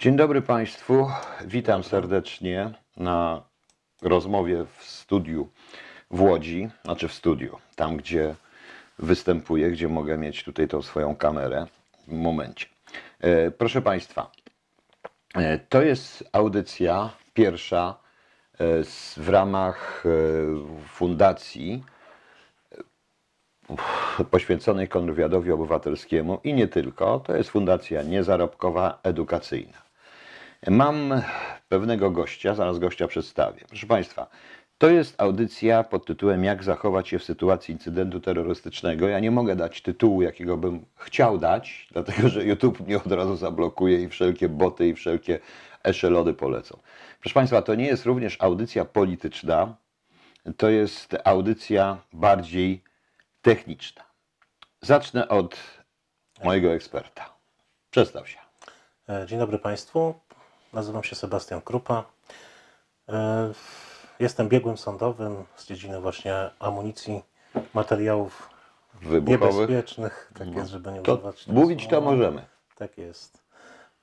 Dzień dobry Państwu. Witam serdecznie na rozmowie w studiu w Łodzi, znaczy w studiu, tam gdzie występuję, gdzie mogę mieć tutaj tą swoją kamerę w momencie. E, Proszę Państwa, e, to jest audycja pierwsza e, w ramach fundacji poświęconej kontrwywiadowi obywatelskiemu i nie tylko. To jest fundacja niezarobkowa, edukacyjna. Mam pewnego gościa, zaraz gościa przedstawię. Proszę Państwa, to jest audycja pod tytułem Jak zachować się w sytuacji incydentu terrorystycznego. Ja nie mogę dać tytułu, jakiego bym chciał dać, dlatego że YouTube mnie od razu zablokuje i wszelkie boty i wszelkie eszelody polecą. Proszę Państwa, to nie jest również audycja polityczna, to jest audycja bardziej techniczna. Zacznę od mojego eksperta. Przedstaw się. E, Dzień dobry Państwu. Nazywam się Sebastian Krupa. E, Jestem biegłym sądowym z dziedziny właśnie amunicji, materiałów Wybuchowych. niebezpiecznych. Tak jest, żeby nie To używać mówić to możemy. Tak jest.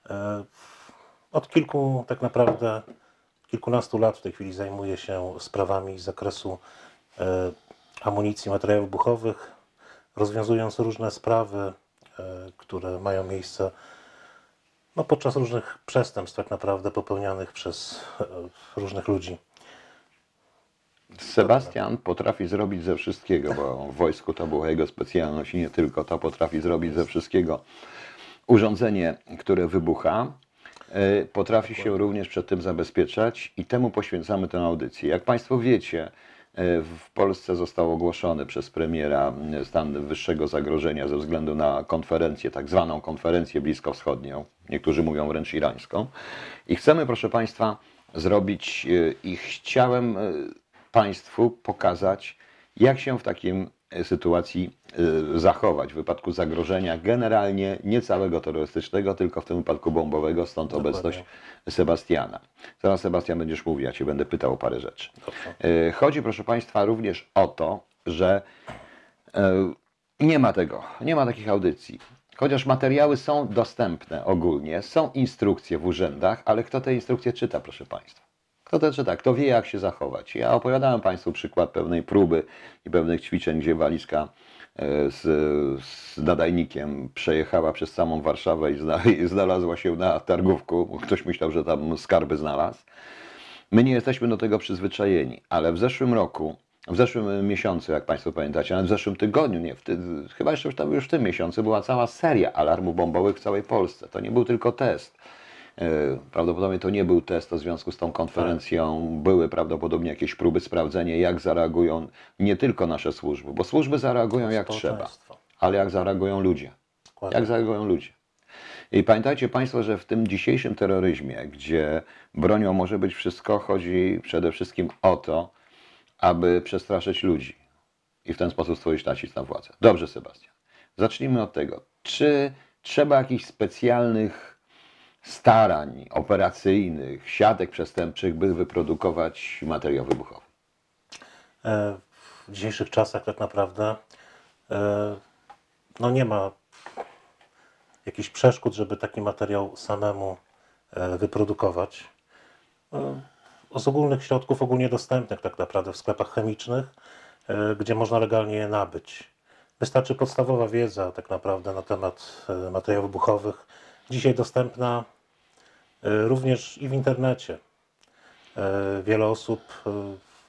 E, Od kilku, tak naprawdę, kilkunastu lat w tej chwili zajmuję się sprawami z zakresu e, amunicji, materiałów wybuchowych, rozwiązując różne sprawy, które mają miejsce no, podczas różnych przestępstw, tak naprawdę popełnianych przez e, różnych ludzi. Sebastian potrafi zrobić ze wszystkiego, bo w wojsku to była jego specjalność i nie tylko to, potrafi zrobić ze wszystkiego urządzenie, które wybucha. e, Potrafi się również przed tym zabezpieczać i temu poświęcamy tę audycję. Jak Państwo wiecie, w Polsce został ogłoszony przez premiera e, stan wyższego zagrożenia ze względu na konferencję, tak zwaną konferencję bliskowschodnią, niektórzy mówią wręcz irańską. I chcemy, proszę Państwa, zrobić e, i chciałem e, Państwu pokazać, jak się w takim e, sytuacji e, zachować w wypadku zagrożenia generalnie nie całego terrorystycznego, tylko w tym wypadku bombowego, stąd Dokładnie. obecność Sebastiana. Zaraz Sebastian będziesz mówił, ja Cię będę pytał o parę rzeczy. Dobrze. E, Chodzi, proszę Państwa, również o to, że e, nie ma tego, nie ma takich audycji. Chociaż materiały są dostępne ogólnie, są instrukcje w urzędach, ale kto te instrukcje czyta, proszę Państwa? To czyta? Kto wie, jak się zachować? Ja opowiadałem Państwu przykład pewnej próby i pewnych ćwiczeń, gdzie walizka e, z, z nadajnikiem przejechała przez samą Warszawę i, zna, i znalazła się na targówku. Ktoś myślał, że tam skarby znalazł. My nie jesteśmy do tego przyzwyczajeni, ale w zeszłym roku, w zeszłym miesiącu, jak Państwo pamiętacie, nawet w zeszłym tygodniu, nie, w ty, chyba jeszcze tam, już w tym miesiącu była cała seria alarmów bombowych w całej Polsce. To nie był tylko test. E, Prawdopodobnie to nie był test, w związku z tą konferencją były prawdopodobnie jakieś próby sprawdzenia, jak zareagują nie tylko nasze służby, bo służby zareagują jak trzeba, ale jak zareagują ludzie. Jak zareagują ludzie. I pamiętajcie Państwo, że w tym dzisiejszym terroryzmie, gdzie bronią może być wszystko, chodzi przede wszystkim o to, aby przestraszyć ludzi i w ten sposób stworzyć nacisk na władzę. Dobrze, Sebastian. Zacznijmy od tego. Czy trzeba jakichś specjalnych starań operacyjnych, siatek przestępczych, by wyprodukować materiał wybuchowy? E, W dzisiejszych czasach tak naprawdę e, no nie ma jakichś przeszkód, żeby taki materiał samemu e, wyprodukować. Z ogólnych środków ogólnie dostępnych tak naprawdę w sklepach chemicznych, gdzie można legalnie je nabyć. Wystarczy podstawowa wiedza tak naprawdę na temat materiałów wybuchowych, dzisiaj dostępna e, również i w internecie. E, Wiele osób, e,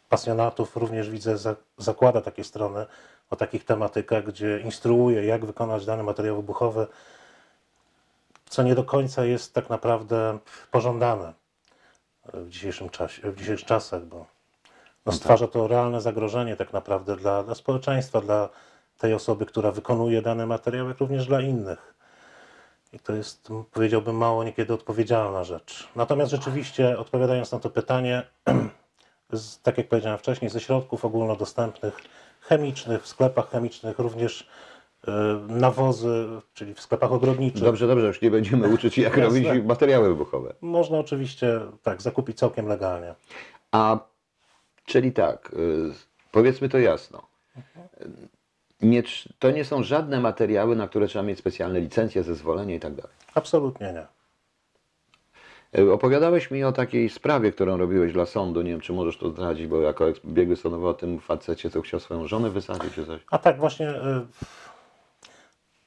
pasjonatów również widzę, za- zakłada takie strony o takich tematykach, gdzie instruuje, jak wykonać dany materiał wybuchowy, co nie do końca jest tak naprawdę pożądane w dzisiejszym czasie, w dzisiejszych czasach, bo no stwarza to realne zagrożenie tak naprawdę dla, dla społeczeństwa, dla tej osoby, która wykonuje dany materiał, jak również dla innych. I to jest, powiedziałbym, mało niekiedy odpowiedzialna rzecz. Natomiast rzeczywiście, odpowiadając na to pytanie, z, tak jak powiedziałem wcześniej, ze środków ogólnodostępnych, chemicznych, w sklepach chemicznych, również e, nawozy, czyli w sklepach ogrodniczych. Dobrze, dobrze, już nie będziemy uczyć, jak robić materiały wybuchowe. Można oczywiście tak zakupić całkiem legalnie. A czyli tak, y, powiedzmy to jasno. Nie, to nie są żadne materiały, na które trzeba mieć specjalne licencje, zezwolenie i tak dalej. Absolutnie nie. E, Opowiadałeś mi o takiej sprawie, którą robiłeś dla sądu. Nie wiem, czy możesz to zdradzić, bo jako biegły sądowy o tym facecie, co chciał swoją żonę wysadzić czy coś. A tak, właśnie. y,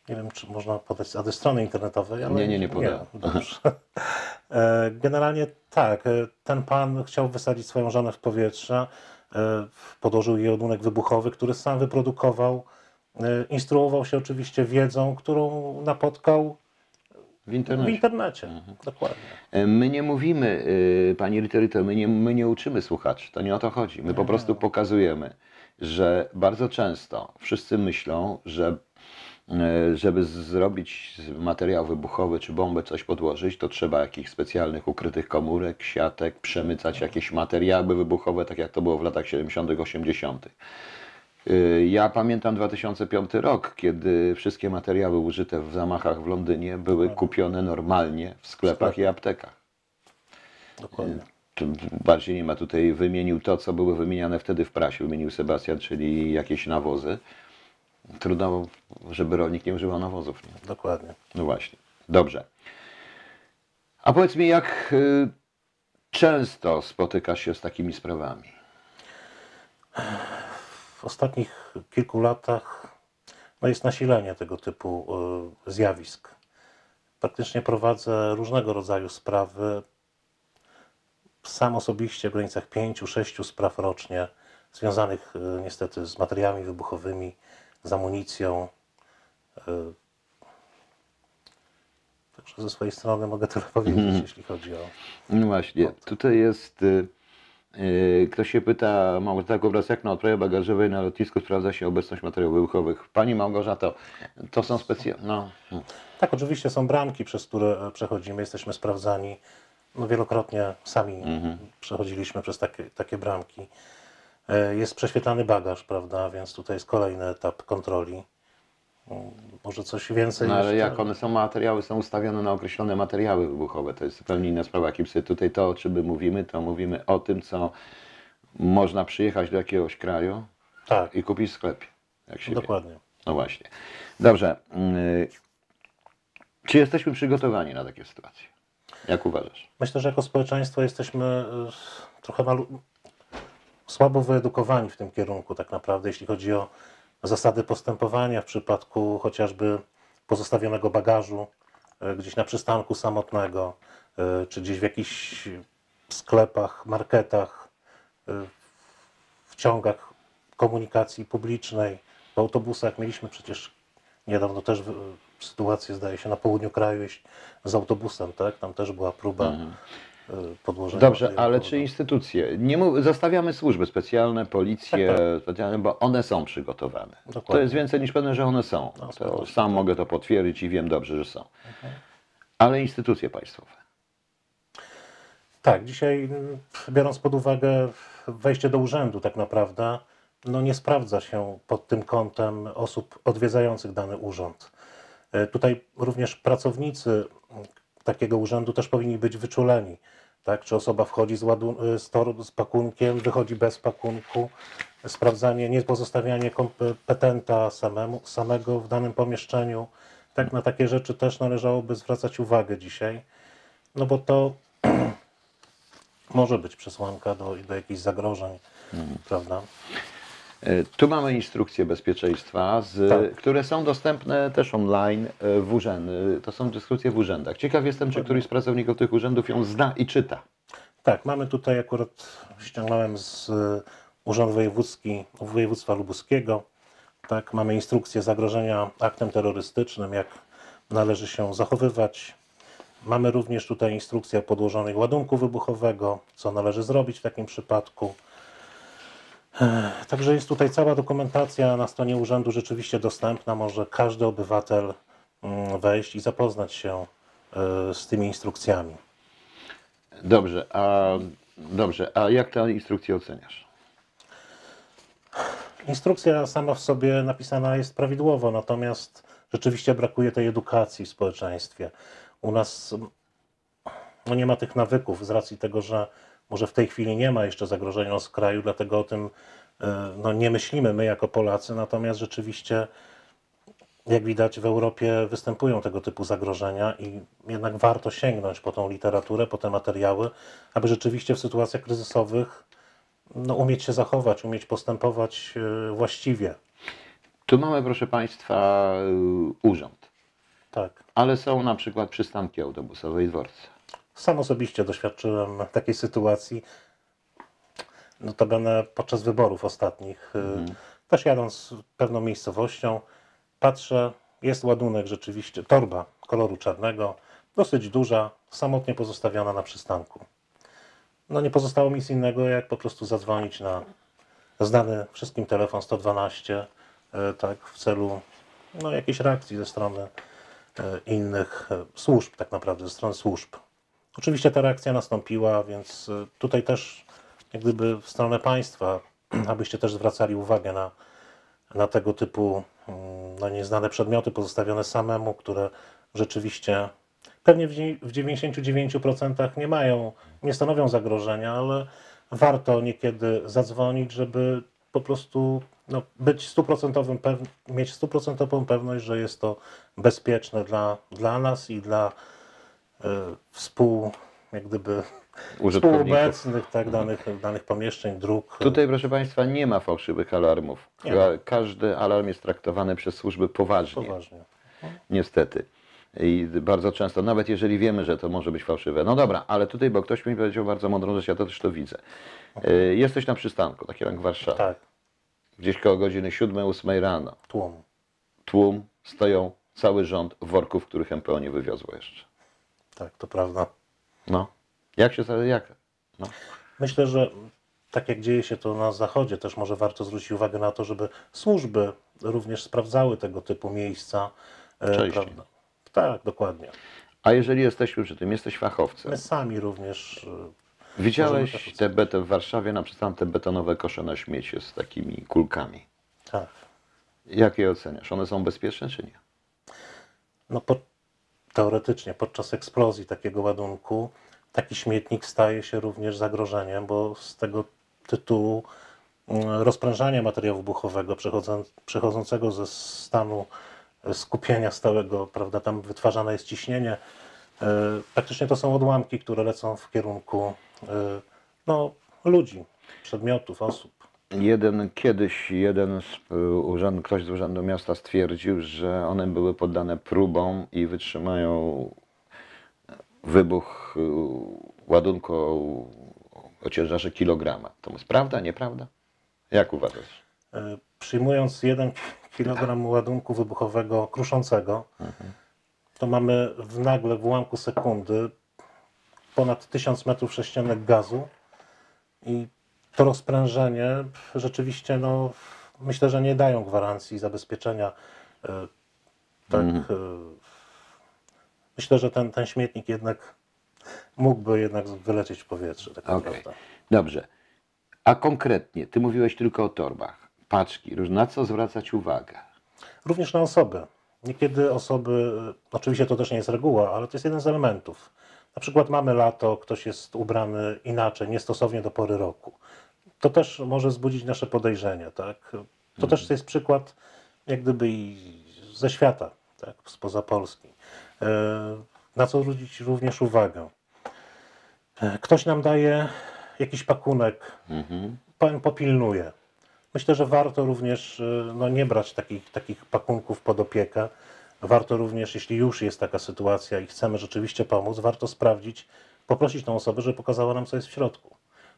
Nie wiem, czy można podać adres strony internetowej, ale. Nie, nie, nie podałem. dobrze. E, Generalnie tak. e, Ten pan chciał wysadzić swoją żonę w powietrze. e, Podłożył jej ładunek wybuchowy, który sam wyprodukował. E, Instruował się oczywiście wiedzą, którą napotkał W w internecie. internecie. Mhm. Dokładnie. E, My nie mówimy, y, pani Riterito, my nie, my nie uczymy słuchaczy, to nie o to chodzi. My po prostu pokazujemy, że bardzo często wszyscy myślą, że e, żeby zrobić materiał wybuchowy czy bombę, coś podłożyć, to trzeba jakichś specjalnych ukrytych komórek, siatek, przemycać jakieś materiały wybuchowe, tak jak to było w latach 70., 80. Y, Ja pamiętam 2005 rok, kiedy wszystkie materiały użyte w zamachach w Londynie były kupione normalnie w sklepach i aptekach. Dokładnie. Tu bardziej nie ma tutaj, wymienił to, co było wymieniane wtedy w prasie, wymienił Sebastian, czyli jakieś nawozy. Trudno, żeby rolnik nie używał nawozów. Nie? Dokładnie. No właśnie. Dobrze. A powiedz mi, jak y, często spotykasz się z takimi sprawami? W ostatnich kilku latach no jest nasilenie tego typu y, zjawisk. Praktycznie prowadzę różnego rodzaju sprawy. Sam osobiście w granicach 5-6 spraw rocznie, związanych y, niestety z materiałami wybuchowymi, z amunicją. Y, Także ze swojej strony mogę tyle powiedzieć, jeśli chodzi o. No właśnie, tutaj jest. Y, y, ktoś się pyta, Małgorzata jak na odprawie bagażowej na lotnisku sprawdza się obecność materiałów wybuchowych? Pani Małgorzato, to są specjalne. No. Tak, oczywiście są bramki, przez które e, przechodzimy, jesteśmy sprawdzani. No, wielokrotnie sami przechodziliśmy przez takie, takie bramki. E, Jest prześwietlany bagaż, prawda, więc tutaj jest kolejny etap kontroli. Mm, Może coś więcej no ale jeszcze? jak one są, materiały są ustawione na określone materiały wybuchowe, to jest zupełnie inna sprawa. Jak sobie tutaj to, o czym my mówimy, to mówimy o tym, co można przyjechać do jakiegoś kraju Tak, i kupić w sklepie. Jak się wie. dokładnie. No właśnie. Dobrze. y, Czy jesteśmy przygotowani na takie sytuacje? Jak uważasz? Myślę, że jako społeczeństwo jesteśmy e, trochę malu... słabo wyedukowani w tym kierunku, tak naprawdę, jeśli chodzi o zasady postępowania w przypadku chociażby pozostawionego bagażu e, gdzieś na przystanku samotnego, e, czy gdzieś w jakichś sklepach, marketach, e, w ciągach komunikacji publicznej, w autobusach. Mieliśmy przecież niedawno też sytuację, zdaje się, na południu kraju z autobusem, tak? Tam też była próba e, podłożenia. Dobrze, ale czy instytucje? Nie mów, zostawiamy służby specjalne, policję, Tak, specjalne, bo one są przygotowane. Dokładnie. To jest więcej niż pewne, że one są. No, sam mogę to potwierdzić i wiem dobrze, że są. Ale instytucje państwowe. Tak, dzisiaj biorąc pod uwagę wejście do urzędu tak naprawdę, no nie sprawdza się pod tym kątem osób odwiedzających dany urząd. E, Tutaj również pracownicy takiego urzędu też powinni być wyczuleni. Tak? Czy osoba wchodzi z, ładu- z, toru, z pakunkiem, wychodzi bez pakunku. Sprawdzanie, nie pozostawianie kompetenta samemu, samego w danym pomieszczeniu. Tak, na takie rzeczy też należałoby zwracać uwagę dzisiaj. No bo to może być przesłanka do, do jakichś zagrożeń, prawda? E, Tu mamy instrukcje bezpieczeństwa, z, Tak. które są dostępne też online e, w urzędy. To są instrukcje w urzędach. Ciekaw jestem, czy któryś z pracowników tych urzędów ją zna i czyta. Tak, mamy tutaj akurat, ściągnąłem z y, Urzędu Wojewódzki, Województwa Lubuskiego, tak, mamy instrukcję zagrożenia aktem terrorystycznym, jak należy się zachowywać. Mamy również tutaj instrukcję podłożonych ładunku wybuchowego, co należy zrobić w takim przypadku. Także jest tutaj cała dokumentacja na stronie urzędu rzeczywiście dostępna. Może każdy obywatel mm, wejść i zapoznać się y, z tymi instrukcjami. Dobrze, a, dobrze, a jak tę instrukcję oceniasz? Instrukcja sama w sobie napisana jest prawidłowo, natomiast rzeczywiście brakuje tej edukacji w społeczeństwie. U nas no nie ma tych nawyków z racji tego, że może w tej chwili nie ma jeszcze zagrożenia z kraju, dlatego o tym e, no, nie myślimy my jako Polacy, natomiast rzeczywiście jak widać w Europie występują tego typu zagrożenia i jednak warto sięgnąć po tą literaturę, po te materiały, aby rzeczywiście w sytuacjach kryzysowych no, umieć się zachować, umieć postępować e, właściwie. Tu mamy, proszę Państwa, y, urząd, Tak. ale są na przykład przystanki autobusowe i dworce. Sam osobiście doświadczyłem takiej sytuacji, notabene podczas wyborów ostatnich. y, Też jadąc pewną miejscowością, patrzę, jest ładunek rzeczywiście, torba koloru czarnego, dosyć duża, samotnie pozostawiona na przystanku. No nie pozostało mi nic innego, jak po prostu zadzwonić na znany wszystkim telefon 112, y, tak, w celu no, jakiejś reakcji ze strony y, innych służb, tak naprawdę, ze strony służb. Oczywiście ta reakcja nastąpiła, więc y, tutaj też jak gdyby w stronę państwa, abyście też zwracali uwagę na, na tego typu no, nieznane przedmioty pozostawione samemu, które rzeczywiście pewnie w dzie- w 99% nie mają, nie stanowią zagrożenia, ale warto niekiedy zadzwonić, żeby po prostu no, być stuprocentowym mieć stuprocentową pewność, że jest to bezpieczne dla, dla nas i dla współ, jak gdyby współobecnych tak, danych, danych pomieszczeń, dróg. Tutaj, proszę Państwa, nie ma fałszywych alarmów. Nie Ka- Każdy alarm jest traktowany przez służby poważnie. Poważnie. Niestety. I bardzo często, nawet jeżeli wiemy, że to może być fałszywe. No dobra, ale tutaj, bo ktoś mi powiedział bardzo mądrą rzecz, ja to też to widzę. Y, Jesteś na przystanku, taki jak Warszawa. Tak, Gdzieś koło godziny 7-8 rano. tłum. Tłum, stoją cały rząd worków, których MPO nie wywiozło jeszcze. Tak, to prawda. No. Jak się jak? No. Myślę, że tak jak dzieje się to na Zachodzie, też może warto zwrócić uwagę na to, żeby służby również sprawdzały tego typu miejsca. e, Częściej. Tak, dokładnie. A jeżeli jesteśmy przy tym, jesteś fachowcem. My sami również. e, Widziałeś te bety w Warszawie, na przykład te betonowe kosze na śmiecie z takimi kulkami. Tak. Jak je oceniasz? One są bezpieczne czy nie? No po, teoretycznie podczas eksplozji takiego ładunku taki śmietnik staje się również zagrożeniem, bo z tego tytułu mm, rozprężania materiału wybuchowego przechodzą, przechodzącego ze stanu e, skupienia stałego, prawda, tam wytwarzane jest ciśnienie. e, Praktycznie to są odłamki, które lecą w kierunku e, no, ludzi, przedmiotów, osób. Jeden, kiedyś jeden z, y, urząd, ktoś z Urzędu Miasta stwierdził, że one były poddane próbom i wytrzymają wybuch y, ładunku o, ciężarze kilograma. To jest prawda, nieprawda? Jak uważasz? E, Przyjmując 1 kg ładunku wybuchowego kruszącego, to mamy w nagle w ułamku sekundy ponad 1000 metrów sześciennych gazu i to rozprężenie rzeczywiście, no, myślę, że nie dają gwarancji zabezpieczenia. e, Tak, e, myślę, że ten, ten śmietnik jednak mógłby jednak wylecieć w powietrze, tak naprawdę. Dobrze. A konkretnie, ty mówiłeś tylko o torbach, paczki, na co zwracać uwagę? Również na osoby. Niekiedy osoby, oczywiście to też nie jest reguła, ale to jest jeden z elementów. Na przykład mamy lato, ktoś jest ubrany inaczej, niestosownie do pory roku. To też może wzbudzić nasze podejrzenia, tak? To też jest przykład jak gdyby i ze świata, tak? spoza Polski. E, Na co zwrócić również uwagę. E, Ktoś nam daje jakiś pakunek, pan popilnuje. Myślę, że warto również y, no, nie brać takich, takich pakunków pod opiekę. Warto również, jeśli już jest taka sytuacja i chcemy rzeczywiście pomóc, warto sprawdzić, poprosić tą osobę, żeby pokazała nam, co jest w środku.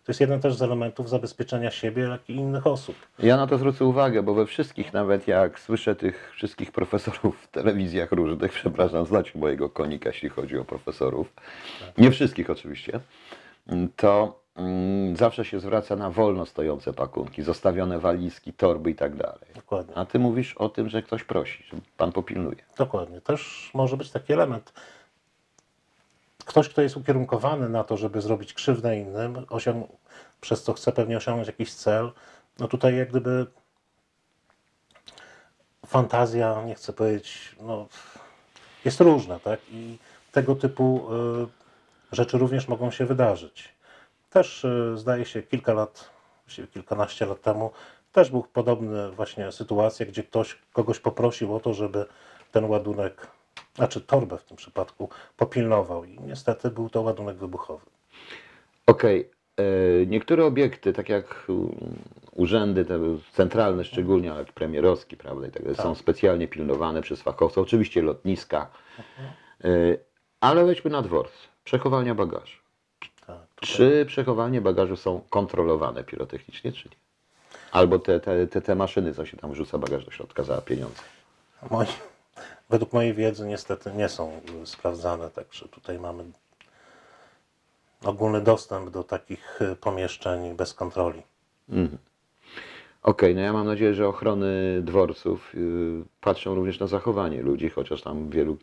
To jest jeden też z elementów zabezpieczenia siebie, jak i innych osób. Ja na to zwrócę uwagę, bo we wszystkich, nawet jak słyszę tych wszystkich profesorów w telewizjach różnych, przepraszam, znacie mojego konika, jeśli chodzi o profesorów, nie wszystkich oczywiście, to zawsze się zwraca na wolno stojące pakunki, zostawione walizki, torby i tak dalej. Dokładnie. A ty mówisz o tym, że ktoś prosi, że pan popilnuje. Dokładnie. Też może być taki element. Ktoś, kto jest ukierunkowany na to, żeby zrobić krzywdę innym, osiąg- przez co chce pewnie osiągnąć jakiś cel, no tutaj jak gdyby fantazja, nie chcę powiedzieć, no, jest różna, tak? I tego typu y, rzeczy również mogą się wydarzyć. Też y, zdaje się kilka lat, właściwie kilkanaście lat temu też był podobny właśnie sytuacja, gdzie ktoś kogoś poprosił o to, żeby ten ładunek, znaczy torbę w tym przypadku, popilnował i niestety był to ładunek wybuchowy. Okej. e, Niektóre obiekty, tak jak urzędy te centralne szczególnie, ale premierowski, prawda, i tak są specjalnie pilnowane przez fachowców, oczywiście lotniska, e, ale weźmy na dworce, przechowalnia bagażu. Czy przechowalnie bagażu są kontrolowane pirotechnicznie, czy nie? Albo te, te, te, te maszyny, co się tam wrzuca bagaż do środka za pieniądze. Moi, według mojej wiedzy niestety nie są sprawdzane, także tutaj mamy ogólny dostęp do takich y, pomieszczeń bez kontroli. Okej, no ja mam nadzieję, że ochrony dworców yy, patrzą również na zachowanie ludzi, chociaż tam wielu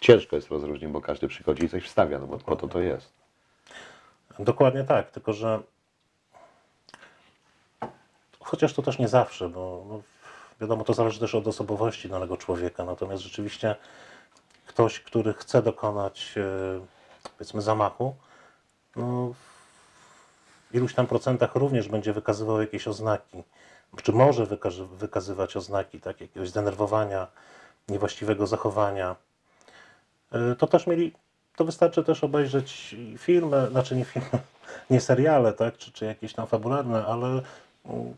ciężko jest rozróżnić, bo każdy przychodzi i coś wstawia, no bo po to to jest. Dokładnie tak, tylko że chociaż to też nie zawsze, bo no, wiadomo, to zależy też od osobowości danego człowieka, natomiast rzeczywiście ktoś, który chce dokonać e, powiedzmy zamachu, no, w iluś tam procentach również będzie wykazywał jakieś oznaki, czy może wykazy- wykazywać oznaki tak, jakiegoś zdenerwowania, niewłaściwego zachowania. Y, to też mieli, to wystarczy też obejrzeć filmy, znaczy nie filmy, nie seriale, tak, czy, czy jakieś tam fabularne, ale mm,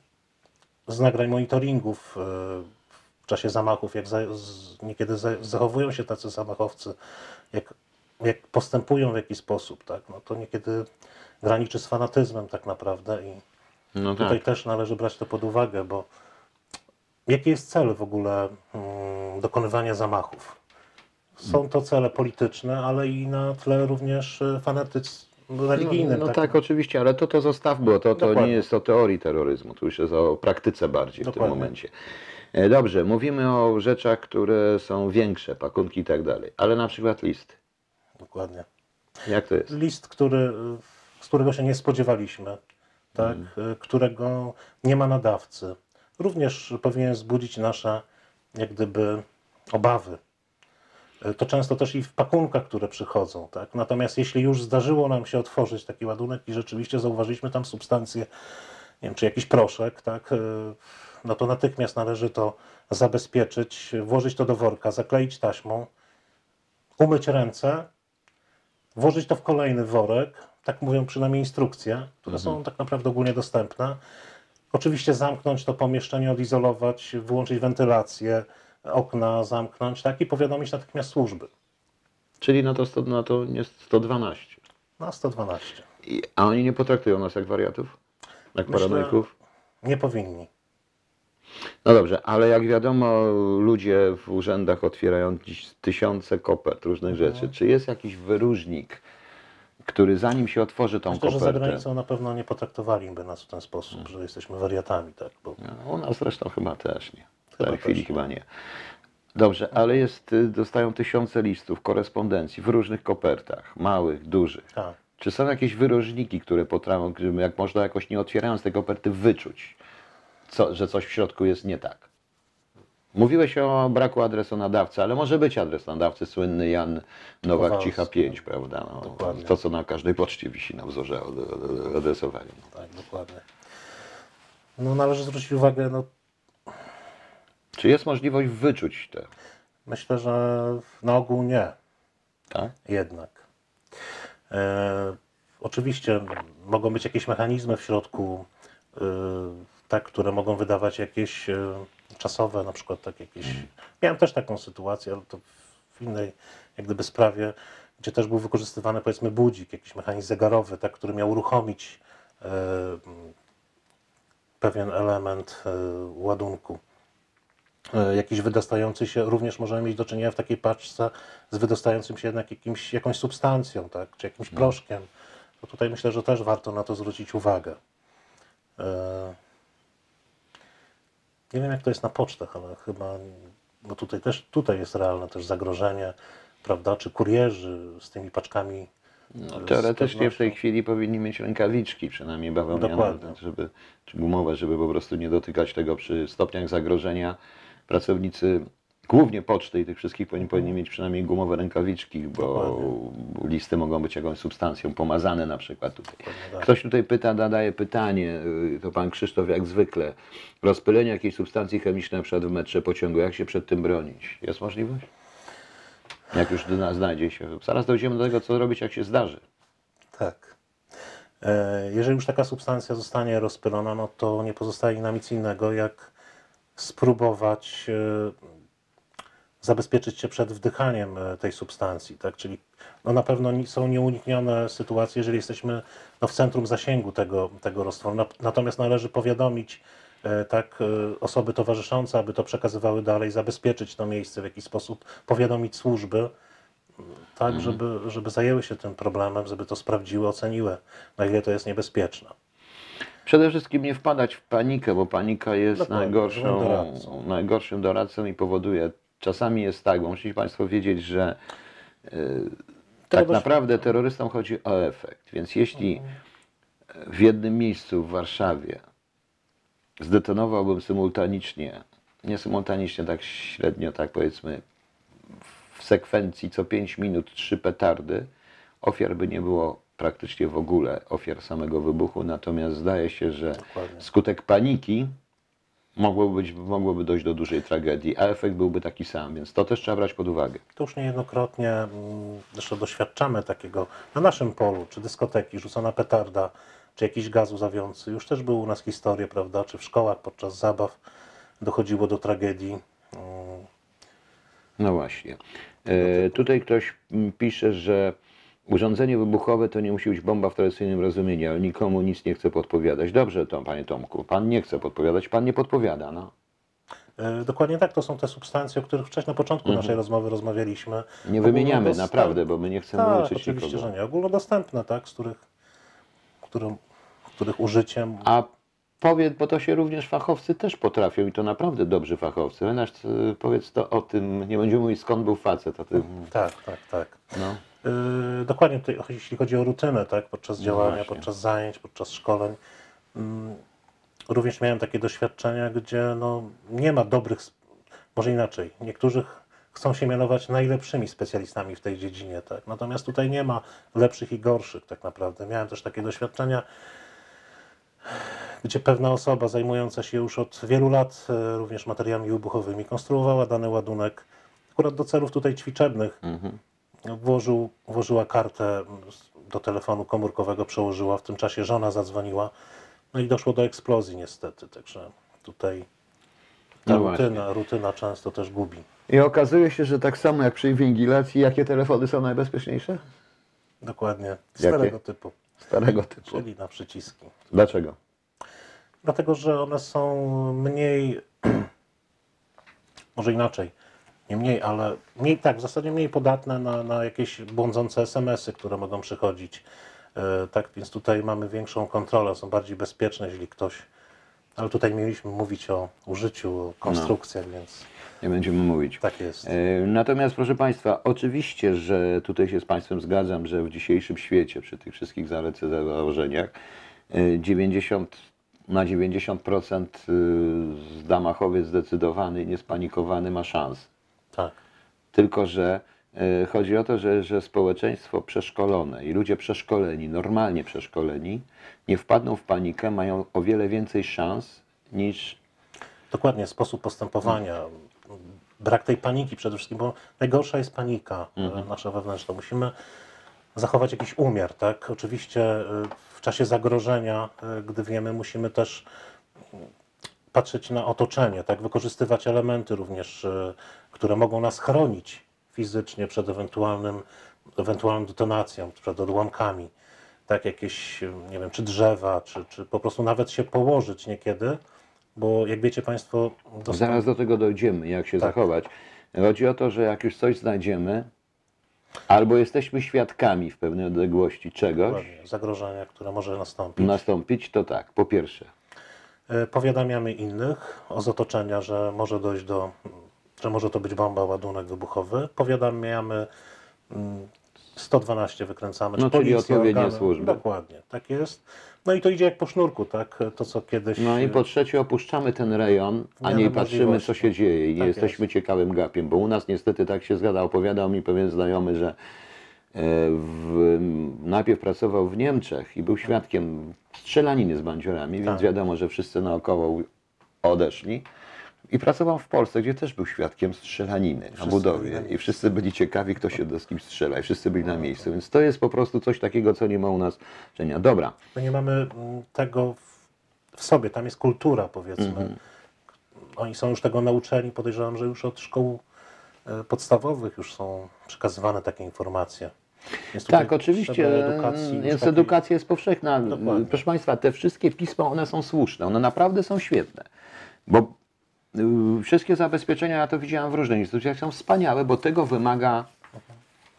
z nagrań monitoringów y, w czasie zamachów, jak za, z, niekiedy za, zachowują się tacy zamachowcy, jak, jak postępują w jakiś sposób, tak, no to niekiedy graniczy z fanatyzmem tak naprawdę i No tutaj tak. też należy brać to pod uwagę, bo jaki jest cel w ogóle mm, dokonywania zamachów? Są to cele polityczne, ale i na tle również y, fanatyc religijnym. No, no tak, oczywiście, ale to to zostaw, bo to, to nie Dokładnie. jest o teorii terroryzmu, tu już jest o praktyce bardziej w tym Dokładnie. momencie. E, Dobrze, mówimy o rzeczach, które są większe, pakunki i tak dalej, ale na przykład listy. Dokładnie. Jak to jest? List, który, z którego się nie spodziewaliśmy, tak? y, którego nie ma nadawcy, również powinien wzbudzić nasze jak gdyby obawy. Y, To często też i w pakunkach, które przychodzą. Tak? Natomiast jeśli już zdarzyło nam się otworzyć taki ładunek i rzeczywiście zauważyliśmy tam substancję, nie wiem, czy jakiś proszek, tak? y, no to natychmiast należy to zabezpieczyć, włożyć to do worka, zakleić taśmą, umyć ręce, włożyć to w kolejny worek, tak mówią przynajmniej instrukcje, które są tak naprawdę ogólnie dostępne. Oczywiście zamknąć to pomieszczenie, odizolować, wyłączyć wentylację, okna zamknąć, tak i powiadomić natychmiast służby Czyli no to, no to jest 112. na 112. I, a oni nie potraktują nas jak wariatów? Jak Myślę- paranoików? Nie powinni. No dobrze, ale jak wiadomo, ludzie w urzędach otwierają dziś tysiące kopert różnych Mhm. rzeczy. Czy jest jakiś wyróżnik, który zanim się otworzy tą Myślę, że za kopertę... granicą na pewno nie potraktowaliby nas w ten sposób, że jesteśmy wariatami, tak? Bo No, u nas zresztą chyba też nie. W tej chwili też chyba nie. Dobrze, ale jest, y, dostają tysiące listów, korespondencji w różnych kopertach, małych, dużych. tak. Czy są jakieś wyróżniki, które potrafią, jak można jakoś nie otwierając tej koperty wyczuć, co, że coś w środku jest nie tak? Mówiłeś o braku adresu nadawcy, ale może być adres nadawcy słynny Jan Nowak Kowalski. Cicha 5, prawda? No, Dokładnie. to, co na każdej poczcie wisi na wzorze adresowania. Tak, dokładnie. No należy zwrócić uwagę, no Czy jest możliwość wyczuć te? myślę, że na ogół nie. Tak? jednak. E, oczywiście mogą być jakieś mechanizmy w środku, e, tak, które mogą wydawać jakieś e, czasowe, na przykład tak jakieś. Miałem też taką sytuację, ale to w innej jak gdyby sprawie, gdzie też był wykorzystywany powiedzmy budzik, jakiś mechanizm zegarowy, tak, który miał uruchomić e, pewien element e, ładunku jakiś wydostający się, również możemy mieć do czynienia w takiej paczce z wydostającym się jednak jakimś, jakąś substancją, tak, czy jakimś proszkiem. To tutaj myślę, że też warto na to zwrócić uwagę. E, Nie wiem, jak to jest na pocztach, ale chyba, bo tutaj też tutaj jest realne też zagrożenie, prawda, czy kurierzy z tymi paczkami. No, z teoretycznie w tej chwili powinni mieć rękawiczki, przynajmniej bawełniane, żeby, czy gumowe, żeby po prostu nie dotykać tego przy stopniach zagrożenia. Pracownicy głównie poczty i tych wszystkich powinni, powinni mieć przynajmniej gumowe rękawiczki, bo listy mogą być jakąś substancją pomazane na przykład tutaj. tak. Ktoś tutaj pyta, nadaje pytanie, y, to pan Krzysztof jak zwykle. Rozpylenie jakiejś substancji chemicznej na przykład w metrze pociągu, jak się przed tym bronić? Jest możliwość? Jak już znajdzie się. Zaraz dojdziemy do tego, co robić, jak się zdarzy. Tak. E, Jeżeli już taka substancja zostanie rozpylona, no to nie pozostaje nam nic innego, jak spróbować e, zabezpieczyć się przed wdychaniem e, tej substancji. Tak? Czyli no na pewno są nieuniknione sytuacje, jeżeli jesteśmy no, w centrum zasięgu tego, tego roztworu. Na- Natomiast należy powiadomić e, tak, osoby towarzyszące, aby to przekazywały dalej, zabezpieczyć to miejsce w jakiś sposób, powiadomić służby, tak, żeby, żeby zajęły się tym problemem, żeby to sprawdziły, oceniły, na ile to jest niebezpieczne. Przede wszystkim nie wpadać w panikę, bo panika jest Dokładnie, najgorszą, doradcą. najgorszym doradcą i powoduje. Czasami jest tak, bo musicie Państwo wiedzieć, że y, tak naprawdę terrorystom chodzi o efekt. Więc jeśli w jednym miejscu w Warszawie zdetonowałbym symultanicznie, nie symultanicznie, tak średnio, tak powiedzmy, w sekwencji co 5 minut trzy petardy, ofiar by nie było praktycznie w ogóle, ofiar samego wybuchu, natomiast zdaje się, że Dokładnie. skutek paniki mogłoby, być, mogłoby dojść do dużej tragedii, a efekt byłby taki sam, więc to też trzeba brać pod uwagę. To już niejednokrotnie, mm, zresztą doświadczamy takiego na naszym polu, czy dyskoteki, rzucona petarda, czy jakiś gaz łzawiący. Już też były u nas historie, prawda, czy w szkołach podczas zabaw dochodziło do tragedii. Mm, No właśnie. E, tutaj ktoś mm, pisze, że urządzenie wybuchowe to nie musi być bomba w tradycyjnym rozumieniu, ale nikomu nic nie chce podpowiadać. Dobrze, to, panie Tomku, pan nie chce podpowiadać, pan nie podpowiada. No. E, Dokładnie tak, to są te substancje, o których wcześniej na początku naszej rozmowy rozmawialiśmy. Mhm. Nie wymieniamy naprawdę, bo my nie chcemy Tak, uczyć oczywiście, nikogo. że nie. Ogólnodostępne, tak, z których, którym, których użyciem A powiedz, bo to się również fachowcy też potrafią i to naprawdę dobrzy fachowcy. Natomiast e, powiedz to o tym, nie będziemy mówić skąd był facet, o tym, Tak, tak, tak. no. Yy, dokładnie tutaj, jeśli chodzi o rutynę, tak, podczas działania, właśnie. podczas zajęć, podczas szkoleń. mm, Również miałem takie doświadczenia, gdzie no, nie ma dobrych, może inaczej, niektórzy ch- chcą się mianować najlepszymi specjalistami w tej dziedzinie, tak. Natomiast tutaj nie ma lepszych i gorszych tak naprawdę. Miałem też takie doświadczenia, gdzie pewna osoba zajmująca się już od wielu lat e, również materiałami wybuchowymi konstruowała dany ładunek akurat do celów tutaj ćwiczebnych. Włożył, włożyła kartę do telefonu komórkowego, przełożyła, w tym czasie żona zadzwoniła, no i doszło do eksplozji niestety, także tutaj ta No rutyna, rutyna często też gubi. I okazuje się, że tak samo jak przy inwigilacji, jakie telefony są najbezpieczniejsze? Dokładnie, Jakie? starego typu, Starego typu. czyli na przyciski. Dlaczego? Dlatego, że one są mniej, może inaczej, nie mniej, ale mniej, tak, w zasadzie mniej podatne na, na jakieś błądzące SMS-y, które mogą przychodzić. E, tak, więc tutaj mamy większą kontrolę, są bardziej bezpieczne, jeśli ktoś. Ale tutaj mieliśmy mówić o użyciu, o konstrukcjach, więc Nie będziemy mówić. tak jest. E, Natomiast, proszę Państwa, oczywiście, że tutaj się z Państwem zgadzam, że w dzisiejszym świecie, przy tych wszystkich zaleceniach, założeniach, e, 90 na 90% y, zamachowiec zdecydowany, niespanikowany ma szans. Tylko, że e, chodzi o to, że, że społeczeństwo przeszkolone i ludzie przeszkoleni, normalnie przeszkoleni, nie wpadną w panikę, mają o wiele więcej szans niż dokładnie sposób postępowania. Brak tej paniki przede wszystkim, bo najgorsza jest panika e, nasza wewnętrzna. Musimy zachować jakiś umiar, tak? Oczywiście e, w czasie zagrożenia, gdy wiemy, musimy też patrzeć na otoczenie, tak? Wykorzystywać elementy również, e, które mogą nas chronić fizycznie przed ewentualnym, ewentualną detonacją, przed odłamkami. Tak, jakieś, e, nie wiem, czy drzewa, czy, czy po prostu nawet się położyć niekiedy, bo jak wiecie Państwo, dostęp- Zaraz do tego dojdziemy, jak się Tak. zachować. Chodzi o to, że jak już coś znajdziemy, albo jesteśmy świadkami w pewnej odległości czegoś zagrożenia, które może nastąpić. nastąpić, to tak, po pierwsze, Powiadamiamy innych z otoczenia, że może dojść do, że może to być bomba, ładunek wybuchowy. Powiadamiamy mm, 112 wykręcamy. No, czy czyli odpowiednie organy. służby. Dokładnie, tak jest. No i to idzie jak po sznurku, tak? To co kiedyś. No i po trzecie opuszczamy ten rejon, a nie patrzymy co się dzieje i nie Tak jesteśmy ciekawym gapiem, bo u nas niestety tak się zgadza. Opowiadał mi pewien znajomy, że e, w, najpierw pracował w Niemczech i był świadkiem strzelaniny z bandziorami, więc Tak. wiadomo, że wszyscy naokoło odeszli. I pracował w Polsce, gdzie też był świadkiem strzelaniny na Wszyscy budowie. na I miejscu. wszyscy byli ciekawi, kto się do z kim strzela. I wszyscy byli na miejscu. Więc to jest po prostu coś takiego, co nie ma u nas czynienia. Dobra. My nie mamy mm, tego w, sobie, tam jest kultura, powiedzmy. Mhm. Oni są już tego nauczeni, podejrzewam, że już od szkół e, podstawowych już są przekazywane takie informacje. Tutaj Tak, oczywiście. Edukacji, jest takiej- edukacja jest powszechna. Dokładnie. Proszę Państwa, te wszystkie pisma, one są słuszne, one naprawdę są świetne. Bo y, wszystkie zabezpieczenia, ja to widziałem w różnych instytucjach, są wspaniałe, bo tego wymaga,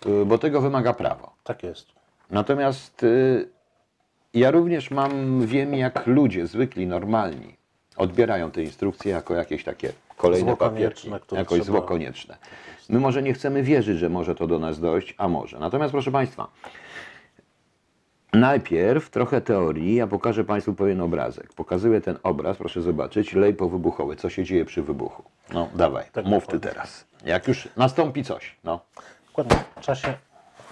y, bo tego wymaga prawo. Tak jest. Natomiast y, ja również mam, wiem jak ludzie zwykli, normalni odbierają te instrukcje jako jakieś takie kolejne Zło papierki, jakoś trzeba- zło konieczne. My może nie chcemy wierzyć, że może to do nas dojść, a może. Natomiast proszę Państwa, najpierw trochę teorii, ja pokażę Państwu pewien obrazek. Pokazuję ten obraz, proszę zobaczyć, lej powybuchowy, co się dzieje przy wybuchu. No dawaj, Tak, mów Ty teraz. Jak już nastąpi coś, no. Dokładnie. W czasie,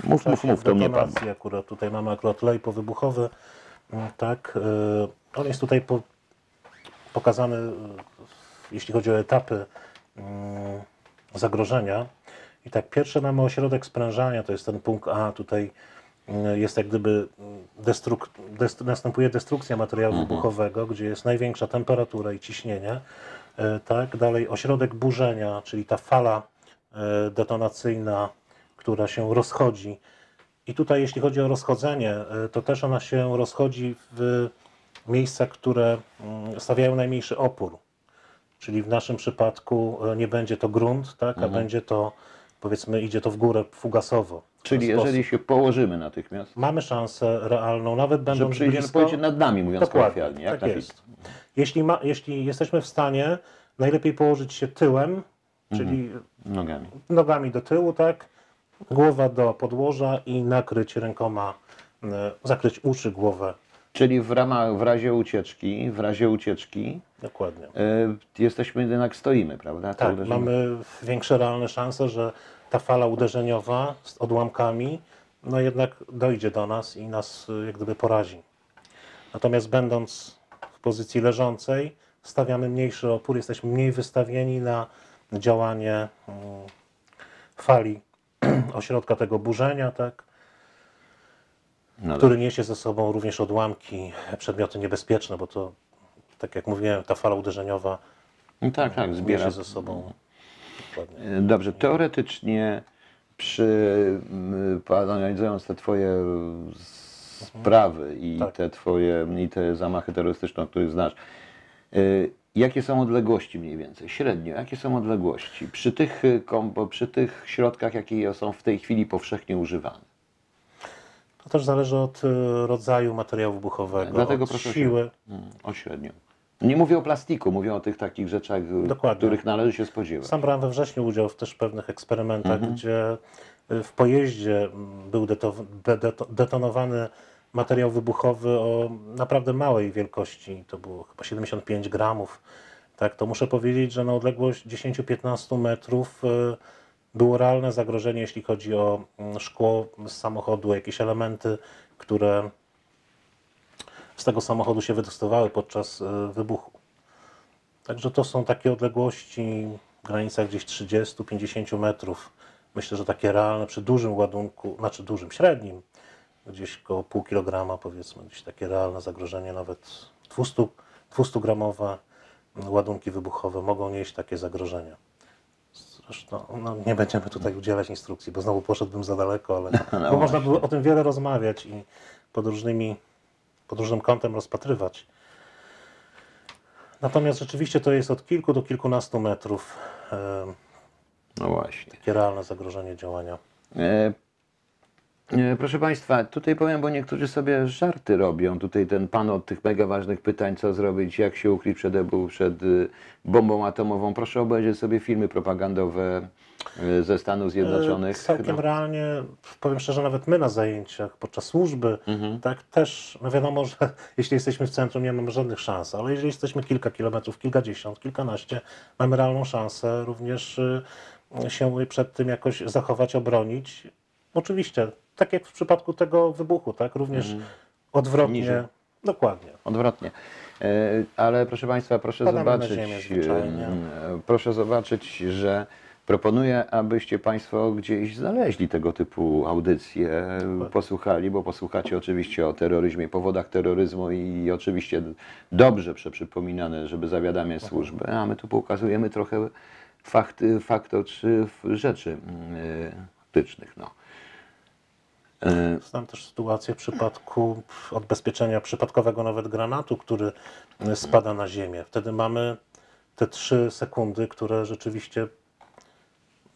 Mów, mów, czasie mów, to mnie Pan. akurat tutaj mamy akurat lej powybuchowy. Mm, Tak. e, On jest tutaj po, pokazany, jeśli chodzi o etapy mm, zagrożenia. I tak, pierwsze mamy ośrodek sprężania, to jest ten punkt A, tutaj mm, jest jak gdyby mm, destruk, dest, następuje destrukcja materiału wybuchowego, gdzie jest największa temperatura i ciśnienie. E, Tak, dalej ośrodek burzenia, czyli ta fala e, detonacyjna, która się rozchodzi. I tutaj, jeśli chodzi o rozchodzenie, e, to też ona się rozchodzi w miejsca, które stawiają najmniejszy opór. Czyli w naszym przypadku e, nie będzie to grunt, tak, Mhm. a będzie to, powiedzmy, idzie to w górę fugasowo. Czyli jeżeli sposób. się położymy natychmiast, Mamy szansę realną, nawet że będąc przyjdzie, blisko, pójdzie nad nami, mówiąc kolokwialnie. Jak tak jest. jeśli, ma, jeśli jesteśmy w stanie, najlepiej położyć się tyłem, Mhm. czyli Nogami. nogami do tyłu, tak, głowa do podłoża i nakryć rękoma, e, zakryć uszy, głowę. Czyli w ramach, w razie ucieczki, w razie ucieczki Dokładnie. y, jesteśmy jednak stoimy, prawda? To Tak, uderzenie. mamy większe realne szanse, że ta fala uderzeniowa z odłamkami, no jednak dojdzie do nas i nas y, jak gdyby porazi. Natomiast będąc w pozycji leżącej, stawiamy mniejszy opór, jesteśmy mniej wystawieni na działanie mm, fali ośrodka tego burzenia, tak, No który niesie ze sobą również odłamki, przedmioty niebezpieczne, bo to, tak jak mówiłem, ta fala uderzeniowa no tak, tak, zbiera. niesie ze sobą. Dokładnie. Dobrze, teoretycznie przy, y, analizując te twoje sprawy i Tak. te twoje, i te zamachy terrorystyczne, o których znasz, y, jakie są odległości mniej więcej, średnio, jakie są odległości przy tych, y, przy tych środkach, jakie są w tej chwili powszechnie używane? To też zależy od y, rodzaju materiału wybuchowego, Dlatego od o siły. Mm, O średnio. Nie mówię o plastiku, mówię o tych takich rzeczach, y, Dokładnie. których należy się spodziewać. Sam brałem we wrześniu udział w też pewnych eksperymentach, Mhm. gdzie y, w pojeździe mm, był deto- de- deto- detonowany materiał wybuchowy o naprawdę małej wielkości. To było chyba 75 gramów. Tak, to muszę powiedzieć, że na odległość 10-15 metrów y, było realne zagrożenie, jeśli chodzi o mm, szkło z samochodu, jakieś elementy, które z tego samochodu się wydostawały podczas y, wybuchu. Także to są takie odległości w granicach gdzieś 30-50 metrów. Myślę, że takie realne przy dużym ładunku, znaczy dużym, średnim, gdzieś około pół kilograma powiedzmy, gdzieś takie realne zagrożenie, nawet 200, 200 gramowe ładunki wybuchowe mogą nieść takie zagrożenia. Zresztą no, nie będziemy tutaj udzielać instrukcji, bo znowu poszedłbym za daleko, ale No bo można było o tym wiele rozmawiać i pod, różnymi, pod różnym kątem rozpatrywać. Natomiast rzeczywiście to jest od kilku do kilkunastu metrów e, No właśnie. takie realne zagrożenie działania. E, E, Proszę Państwa, tutaj powiem, bo niektórzy sobie żarty robią. Tutaj ten pan od tych mega ważnych pytań, co zrobić, jak się ukryć przed EBU, przed y, bombą atomową. Proszę obejrzeć sobie filmy propagandowe ze Stanów Zjednoczonych. E, Całkiem No. realnie, powiem szczerze, nawet my na zajęciach podczas służby, Mhm. tak też, no wiadomo, że jeśli jesteśmy w centrum, nie mamy żadnych szans, ale jeżeli jesteśmy kilka kilometrów, kilkadziesiąt, kilkanaście, mamy realną szansę również się przed tym jakoś zachować, obronić. Oczywiście, tak jak w przypadku tego wybuchu, tak, również odwrotnie, Mhm. Niżej. dokładnie. Odwrotnie. E, Ale proszę Państwa, proszę Padamy zobaczyć, e, proszę zobaczyć, że proponuję, abyście Państwo gdzieś znaleźli tego typu audycje, posłuchali, bo posłuchacie oczywiście o terroryzmie, powodach terroryzmu i oczywiście dobrze przeprzypominane, żeby zawiadamiać służbę, a my tu pokazujemy trochę fakty, fakty czy rzeczy mm, e, faktycznych. No. E, Znam też sytuację w przypadku odbezpieczenia przypadkowego nawet granatu, który y, spada na ziemię. Wtedy mamy te trzy sekundy, które rzeczywiście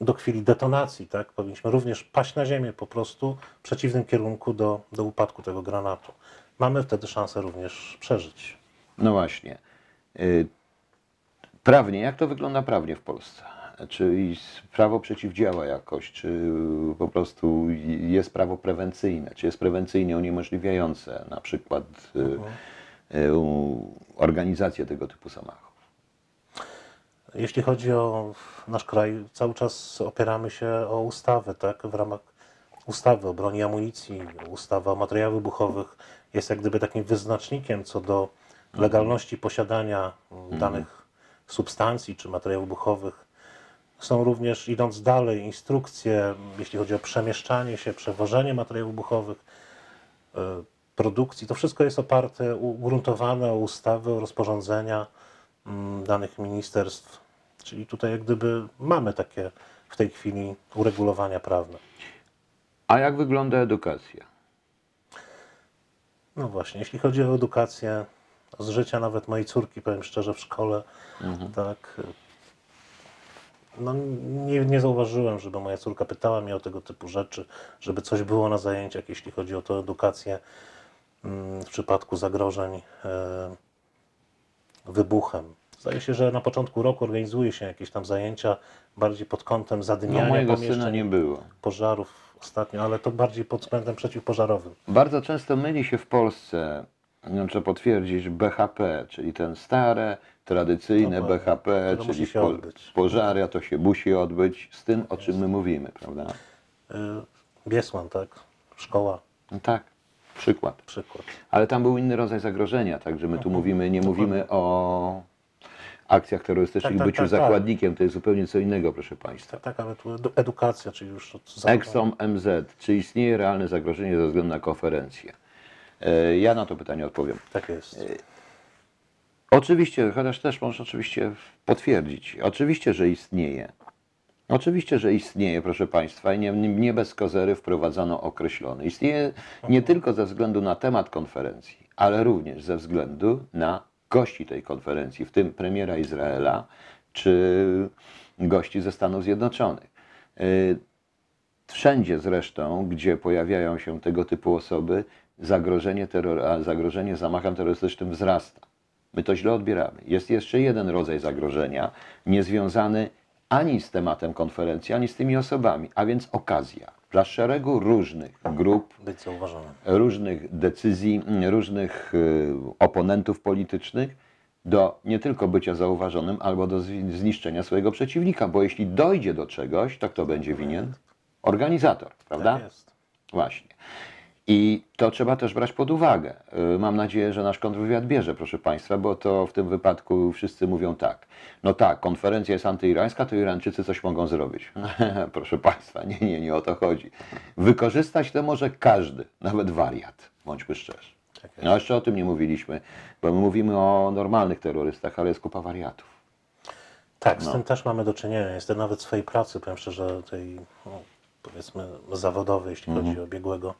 do chwili detonacji, tak, powinniśmy również paść na ziemię po prostu w przeciwnym kierunku do, do upadku tego granatu. Mamy wtedy szansę również przeżyć. No właśnie. Y, Prawnie, jak to wygląda prawnie w Polsce? Czy prawo przeciwdziała jakoś, czy po prostu jest prawo prewencyjne, czy jest prewencyjnie uniemożliwiające na przykład y, y, u- organizację tego typu zamachów? Jeśli chodzi o nasz kraj, cały czas opieramy się o ustawy, tak? W ramach ustawy o broni i amunicji, ustawy o materiałach wybuchowych jest jak gdyby takim wyznacznikiem co do legalności posiadania mm, danych substancji czy materiałów wybuchowych. Są również, idąc dalej, instrukcje, jeśli chodzi o przemieszczanie się, przewożenie materiałów wybuchowych, e, produkcji. To wszystko jest oparte, ugruntowane o ustawy, o rozporządzenia mm, danych ministerstw. Czyli tutaj jak gdyby mamy takie w tej chwili uregulowania prawne. A jak wygląda edukacja? No właśnie, jeśli chodzi o edukację, z życia nawet mojej córki, powiem szczerze, w szkole, tak, no nie, nie zauważyłem, żeby moja córka pytała mnie o tego typu rzeczy, żeby coś było na zajęciach, jeśli chodzi o tę edukację mm, w przypadku zagrożeń e, wybuchem. Zdaje się, że na początku roku organizuje się jakieś tam zajęcia bardziej pod kątem No, zadymniania mojego syna nie było. pożarów ostatnio, ale to bardziej pod względem przeciwpożarowym. Bardzo często myli się w Polsce, no, trzeba potwierdzić, BHP, czyli ten stare, tradycyjne Dokładnie. BHP, czyli po, pożary, a to się musi odbyć z tym, o czym my mówimy, prawda? Y, Biesłan, tak? Szkoła, No tak, przykład. przykład. Ale tam był inny rodzaj zagrożenia, także my tu mówimy, nie mówimy o akcjach terrorystycznych, Tak, tak, byciu tak, tak. zakładnikiem, to jest zupełnie co innego, proszę Państwa. Tak, tak, ale tu edu- edukacja, czyli już. Exxon MZ, czy istnieje realne zagrożenie ze względu na konferencję? E, Ja na to pytanie odpowiem. Tak jest. Oczywiście, chociaż też można oczywiście potwierdzić. Oczywiście, że istnieje. Oczywiście, że istnieje, proszę Państwa, i nie, nie bez kozery wprowadzono określony. Istnieje nie tylko ze względu na temat konferencji, ale również ze względu na gości tej konferencji, w tym premiera Izraela czy gości ze Stanów Zjednoczonych. Y, Wszędzie zresztą, gdzie pojawiają się tego typu osoby, zagrożenie, terror, zagrożenie zamachem terrorystycznym wzrasta. My to źle odbieramy. Jest jeszcze jeden rodzaj zagrożenia, niezwiązany ani z tematem konferencji, ani z tymi osobami, a więc okazja dla szeregu różnych grup, różnych decyzji, różnych y, oponentów politycznych do nie tylko bycia zauważonym, albo do zniszczenia swojego przeciwnika, bo jeśli dojdzie do czegoś, to kto będzie winien? Organizator, prawda? Tak jest. Właśnie. I to trzeba też brać pod uwagę. Y, Mam nadzieję, że nasz kontrwywiad bierze, proszę Państwa, bo to w tym wypadku wszyscy mówią tak. No tak, konferencja jest antyirańska, to Irańczycy coś mogą zrobić. proszę Państwa, nie, nie, nie o to chodzi. Wykorzystać to może każdy, nawet wariat, bądźmy szczerzy. Tak. No jeszcze o tym nie mówiliśmy, bo my mówimy o normalnych terrorystach, ale jest kupa wariatów. Tak, z No. tym też mamy do czynienia. Jest nawet w swojej pracy, powiem szczerze, tej no, powiedzmy zawodowej, jeśli Mhm. chodzi o biegłego.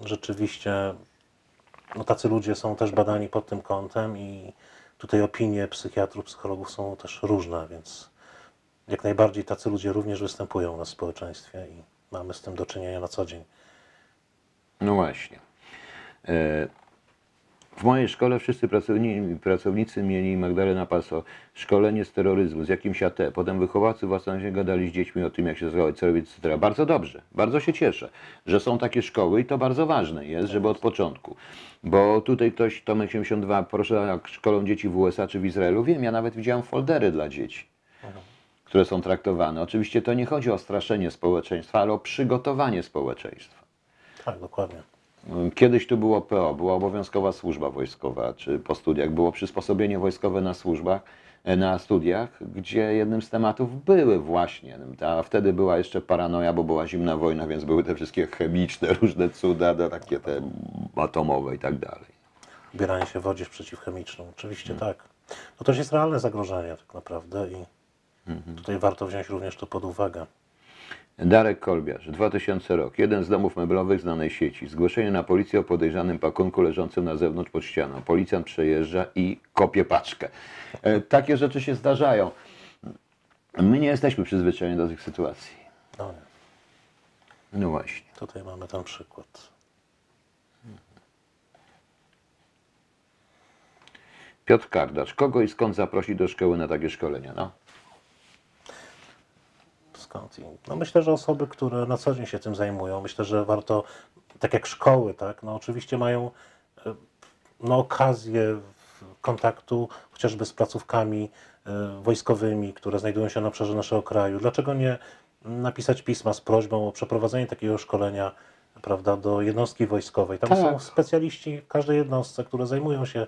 Rzeczywiście no, tacy ludzie są też badani pod tym kątem i tutaj opinie psychiatrów, psychologów są też różne, więc jak najbardziej tacy ludzie również występują na społeczeństwie i mamy z tym do czynienia na co dzień. No właśnie. E, W mojej szkole wszyscy pracowni, pracownicy mieli Magdalena Paso szkolenie z terroryzmu z jakimś AT. Potem wychowawcy własnościowi gadali z dziećmi o tym, jak się zachować, co robić, etc. Bardzo dobrze. Bardzo się cieszę, że są takie szkoły i to bardzo ważne jest, żeby od początku. Bo tutaj ktoś, Tomek 72, proszę, jak szkolą dzieci w USA czy w Izraelu. Wiem, ja nawet widziałem foldery dla dzieci które są traktowane. Oczywiście to nie chodzi o straszenie społeczeństwa, ale o przygotowanie społeczeństwa. Tak, dokładnie. Kiedyś tu było PO, była obowiązkowa służba wojskowa, czy po studiach było przysposobienie wojskowe na służbach, e, na studiach, gdzie jednym z tematów były właśnie, a wtedy była jeszcze paranoja, bo była zimna wojna, więc były te wszystkie chemiczne, różne cuda, takie te atomowe i tak dalej. Ubieranie się w odzież przeciwchemiczną. Oczywiście Hmm. tak. No to jest realne zagrożenie tak naprawdę i Mhm. tutaj warto wziąć również to pod uwagę. Darek Kolbiarz, 2000 rok. Jeden z domów meblowych znanej sieci. Zgłoszenie na policję o podejrzanym pakunku leżącym na zewnątrz pod ścianą. Policjant przejeżdża i kopie paczkę. E, takie rzeczy się zdarzają. My nie jesteśmy przyzwyczajeni do tych sytuacji. No nie. No właśnie. Tutaj mamy ten przykład. Piotr Kardacz. Kogo i skąd zaprosić do szkoły na takie szkolenia? No. No myślę, że osoby, które na co dzień się tym zajmują, myślę, że warto, tak jak szkoły, tak, no oczywiście mają e, no, okazję kontaktu chociażby z placówkami e, wojskowymi, które znajdują się na obszarze naszego kraju. Dlaczego nie napisać pisma z prośbą o przeprowadzenie takiego szkolenia prawda, do jednostki wojskowej? Tam Tak. są specjaliści w każdej jednostce, które zajmują się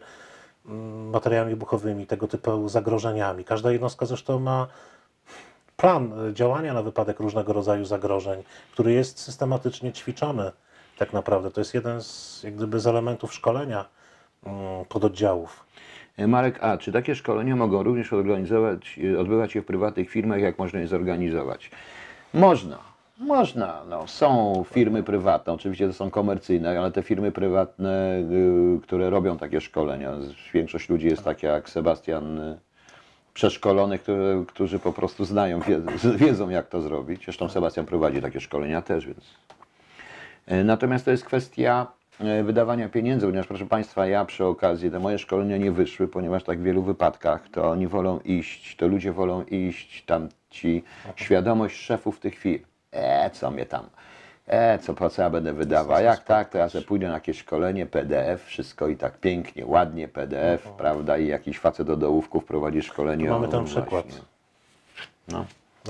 mm, materiałami wybuchowymi, tego typu zagrożeniami. Każda jednostka zresztą ma plan działania na wypadek różnego rodzaju zagrożeń, który jest systematycznie ćwiczony tak naprawdę. To jest jeden z, jak gdyby, z elementów szkolenia mm, pododdziałów. E, Marek A. Czy takie szkolenia mogą również organizować, e, odbywać się w prywatnych firmach? Jak można je zorganizować? Można. Można. No, są firmy prywatne, oczywiście to są komercyjne, ale te firmy prywatne, y, które robią takie szkolenia, większość ludzi jest taka jak Sebastian, przeszkolonych, które, którzy po prostu znają, wiedzą, jak to zrobić. Zresztą Sebastian prowadzi takie szkolenia też, więc E, Natomiast to jest kwestia e, wydawania pieniędzy, ponieważ proszę Państwa, ja przy okazji, te moje szkolenia nie wyszły, ponieważ tak w wielu wypadkach to oni wolą iść, to ludzie wolą iść, tam ci świadomość szefów tych firm. E, co mnie tam, e, co, po co ja będę wydawał, jak tak, to ja sobie pójdę na jakieś szkolenie, PDF, wszystko i tak pięknie, ładnie, PDF, prawda, i jakiś facet do dołówków prowadzi szkolenie. Mamy o, ten właśnie. przykład. No.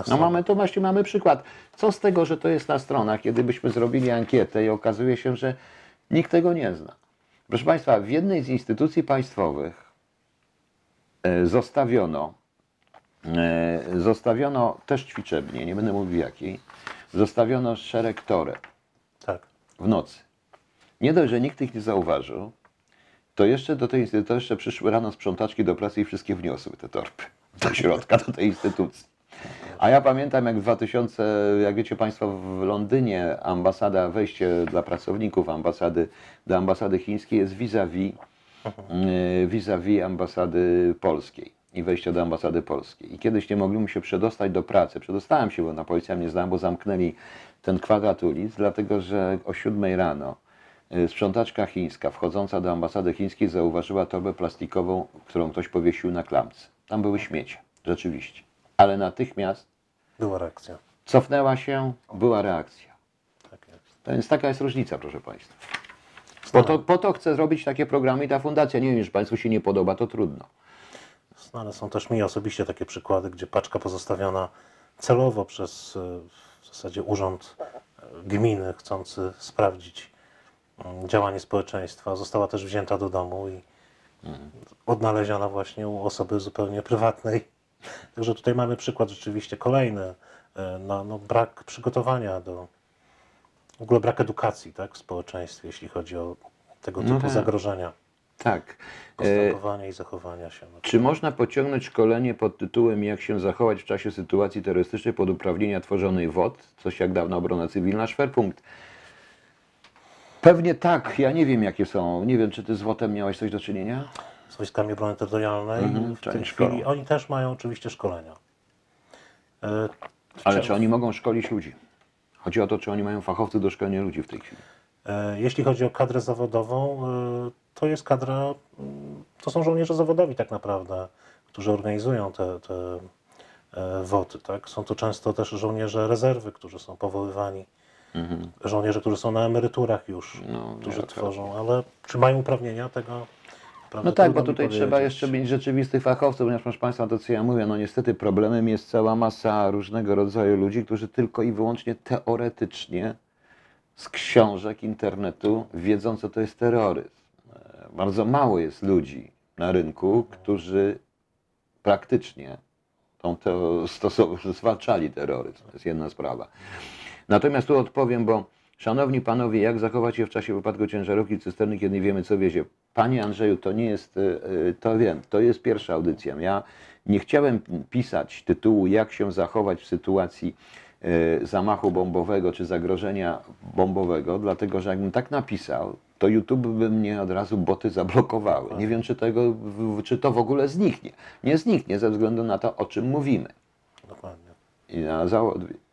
No mamy to właśnie mamy przykład. Co z tego, że to jest na stronach, kiedy byśmy zrobili ankietę i okazuje się, że nikt tego nie zna. Proszę Państwa, w jednej z instytucji państwowych e, zostawiono, e, zostawiono też ćwiczebnie, nie będę mówił jakiej, zostawiono szereg toreb Tak. w nocy. Nie dość, że nikt ich nie zauważył, to jeszcze do tej instytucji, to jeszcze przyszły rano sprzątaczki do pracy i wszystkie wniosły te torby do środka, do tej instytucji. A ja pamiętam jak w 2000, jak wiecie Państwo, w Londynie ambasada, wejście dla pracowników ambasady, do ambasady chińskiej jest vis-a-vis, yy, vis-a-vis ambasady polskiej i wejście do ambasady polskiej. I kiedyś nie mogliśmy się przedostać do pracy. Przedostałem się, bo na policja mnie znałem, bo zamknęli ten kwadrat ulic, dlatego że o 7 rano y, sprzątaczka chińska wchodząca do ambasady chińskiej zauważyła torbę plastikową, którą ktoś powiesił na klamce. Tam były śmiecie, rzeczywiście. Ale natychmiast Była reakcja. cofnęła się, była reakcja. Tak jest. To więc taka jest różnica, proszę Państwa. Po to, po to chcę zrobić takie programy i ta fundacja. Nie wiem, że Państwu się nie podoba, to trudno. No, ale są też mi osobiście takie przykłady, gdzie paczka pozostawiona celowo przez e, w zasadzie urząd e, gminy chcący sprawdzić mm, działanie społeczeństwa została też wzięta do domu i odnaleziona właśnie u osoby zupełnie prywatnej. Także tutaj mamy przykład rzeczywiście kolejny e, na no, brak przygotowania do w ogóle brak edukacji tak, w społeczeństwie, jeśli chodzi o tego No typu tak. zagrożenia, Tak. E, postępowania i zachowania się. No, Czy można pociągnąć szkolenie pod tytułem Jak się zachować w czasie sytuacji terrorystycznej pod uprawnienia tworzonej WOT? Coś jak dawna obrona cywilna, szwerpunkt. Pewnie tak, ja nie wiem jakie są. Nie wiem, czy ty z WOT-em miałeś coś do czynienia? z wojskami obrony terytorialnej. Mhm, w tej szkolą. chwili oni też mają oczywiście szkolenia. E, Ale Czy- czy oni mogą szkolić ludzi? Chodzi o to, czy oni mają fachowców do szkolenia ludzi w tej chwili. E, Jeśli chodzi o kadrę zawodową, e, to jest kadra, mm, to są żołnierze zawodowi tak naprawdę, którzy organizują te, te e, WOT-y. Tak? Są to często też żołnierze rezerwy, którzy są powoływani. Żołnierze, którzy są na emeryturach już, Mhm. No, którzy tworzą, ale czy mają uprawnienia tego? No tak, bo tutaj trzeba jeszcze mieć rzeczywistych fachowców, ponieważ proszę Państwa, to co ja mówię, no niestety problemem jest cała masa różnego rodzaju ludzi, którzy tylko i wyłącznie teoretycznie z książek, internetu wiedzą, co to jest terroryzm. E, Bardzo mało jest ludzi na rynku, którzy praktycznie tą teo- stosow- zwalczali terroryzm. To jest jedna sprawa. Natomiast tu odpowiem, bo szanowni panowie, jak zachować się w czasie wypadku ciężarówki cysterny, kiedy nie wiemy, co wiezie? Panie Andrzeju, to nie jest, y, y, to wiem, to jest pierwsza audycja. Ja nie chciałem pisać tytułu, jak się zachować w sytuacji y, zamachu bombowego czy zagrożenia bombowego, dlatego że jakbym tak napisał, to YouTube by mnie od razu boty zablokowały. Nie wiem, czy, tego, czy to w ogóle zniknie. Nie zniknie ze względu na to, o czym mówimy. Dokładnie. I, na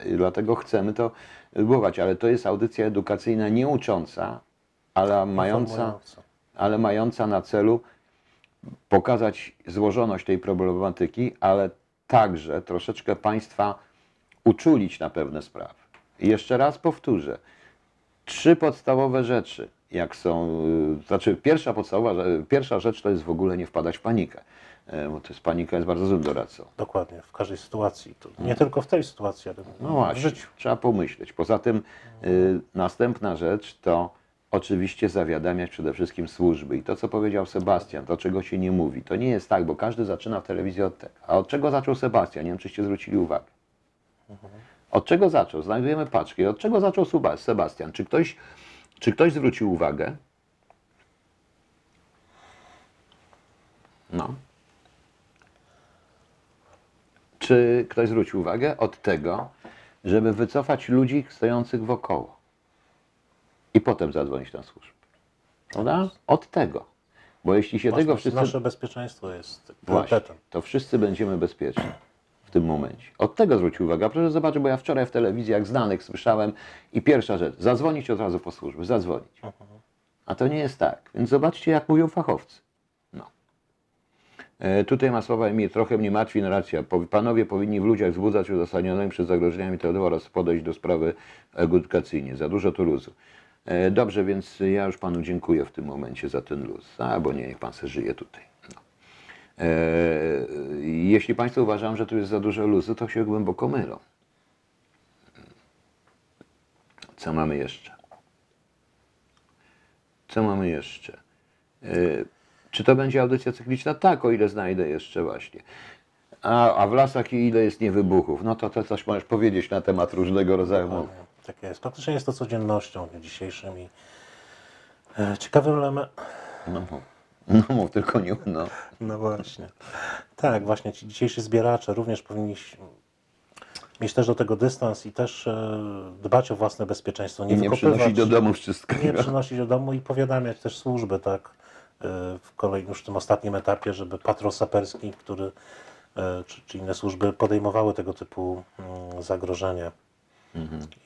i dlatego chcemy to próbować, ale to jest audycja edukacyjna nie ucząca, ale mająca, ale mająca na celu pokazać złożoność tej problematyki, ale także troszeczkę Państwa uczulić na pewne sprawy. I jeszcze raz powtórzę, trzy podstawowe rzeczy, jak są, y, znaczy pierwsza podstawowa, pierwsza rzecz to jest w ogóle nie wpadać w panikę, y, bo to jest panika jest bardzo złym doradcą. Dokładnie, w każdej sytuacji. To nie tylko w tej sytuacji, ale No w właśnie, życiu. trzeba pomyśleć. Poza tym y, następna rzecz to oczywiście zawiadamiać przede wszystkim służby. I to, co powiedział Sebastian, to czego się nie mówi, to nie jest tak, bo każdy zaczyna w telewizji od tego. A od czego zaczął Sebastian? Nie wiem, czyście zwrócili uwagę. Od czego zaczął? Znajdujemy paczki. Od czego zaczął Sebastian? Czy ktoś, czy ktoś zwrócił uwagę? No. Czy ktoś zwrócił uwagę od tego, żeby wycofać ludzi stojących wokoło i potem zadzwonić na służbę? Prawda? Od tego. Bo jeśli się tego Nasze, wszyscy... nasze bezpieczeństwo jest Właśnie, to wszyscy będziemy bezpieczni tym momencie. Od tego zwrócił uwagę. Proszę zobaczyć, bo ja wczoraj w telewizji, jak znanych słyszałem i pierwsza rzecz, zadzwonić od razu po służby, zadzwonić. A to nie jest tak. Więc zobaczcie, jak mówią fachowcy. No. E, tutaj ma słowa Emil, trochę mnie martwi narracja. Po- Panowie powinni w ludziach wzbudzać uzasadnionymi przed zagrożeniami terroru oraz podejść do sprawy edukacyjnie. Za dużo tu luzu. E, Dobrze, więc ja już panu dziękuję w tym momencie za ten luz. Albo nie, niech pan se żyje tutaj. E, Jeśli Państwo uważają, że tu jest za dużo luzu, to się głęboko mylą. Co mamy jeszcze? Co mamy jeszcze? E, Czy to będzie audycja cykliczna? Tak, o ile znajdę jeszcze właśnie. A, a w lasach ile jest niewybuchów? No to, to coś możesz powiedzieć na temat różnego rodzaju. Dokładnie. Tak jest. Praktycznie jest to codziennością dzisiejszym i e, ciekawym elementem. No, mów. No mów, tylko nie no. No właśnie. Tak, właśnie ci dzisiejsi zbieracze również powinni mieć też do tego dystans i też e, dbać o własne bezpieczeństwo. Nie, Nie wykopywać, przynosić do domu wszystkiego. Nie przynosić do domu i powiadamiać też służby, tak, e, w kolejnym, już w tym ostatnim etapie, żeby patrol saperski, który, e, czy, czy inne służby podejmowały tego typu mm, zagrożenia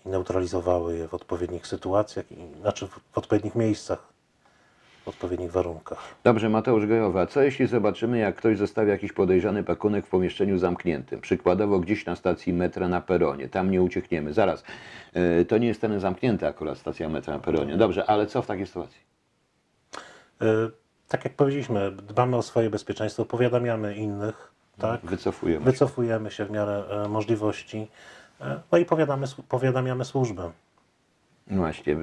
i neutralizowały je w odpowiednich sytuacjach, i, znaczy w odpowiednich miejscach, w odpowiednich warunkach. Dobrze, Mateusz Gojowa, co jeśli zobaczymy, jak ktoś zostawia jakiś podejrzany pakunek w pomieszczeniu zamkniętym, przykładowo gdzieś na stacji metra na peronie, tam nie uciekniemy. Zaraz, yy, to nie jest ten zamknięty akurat stacja metra na peronie. Dobrze, ale co w takiej sytuacji? E, Tak jak powiedzieliśmy, dbamy o swoje bezpieczeństwo, powiadamiamy innych, tak? Wycofujemy. Wycofujemy się w miarę e, możliwości, e, no i powiadamy, powiadamiamy służbę. No Właśnie,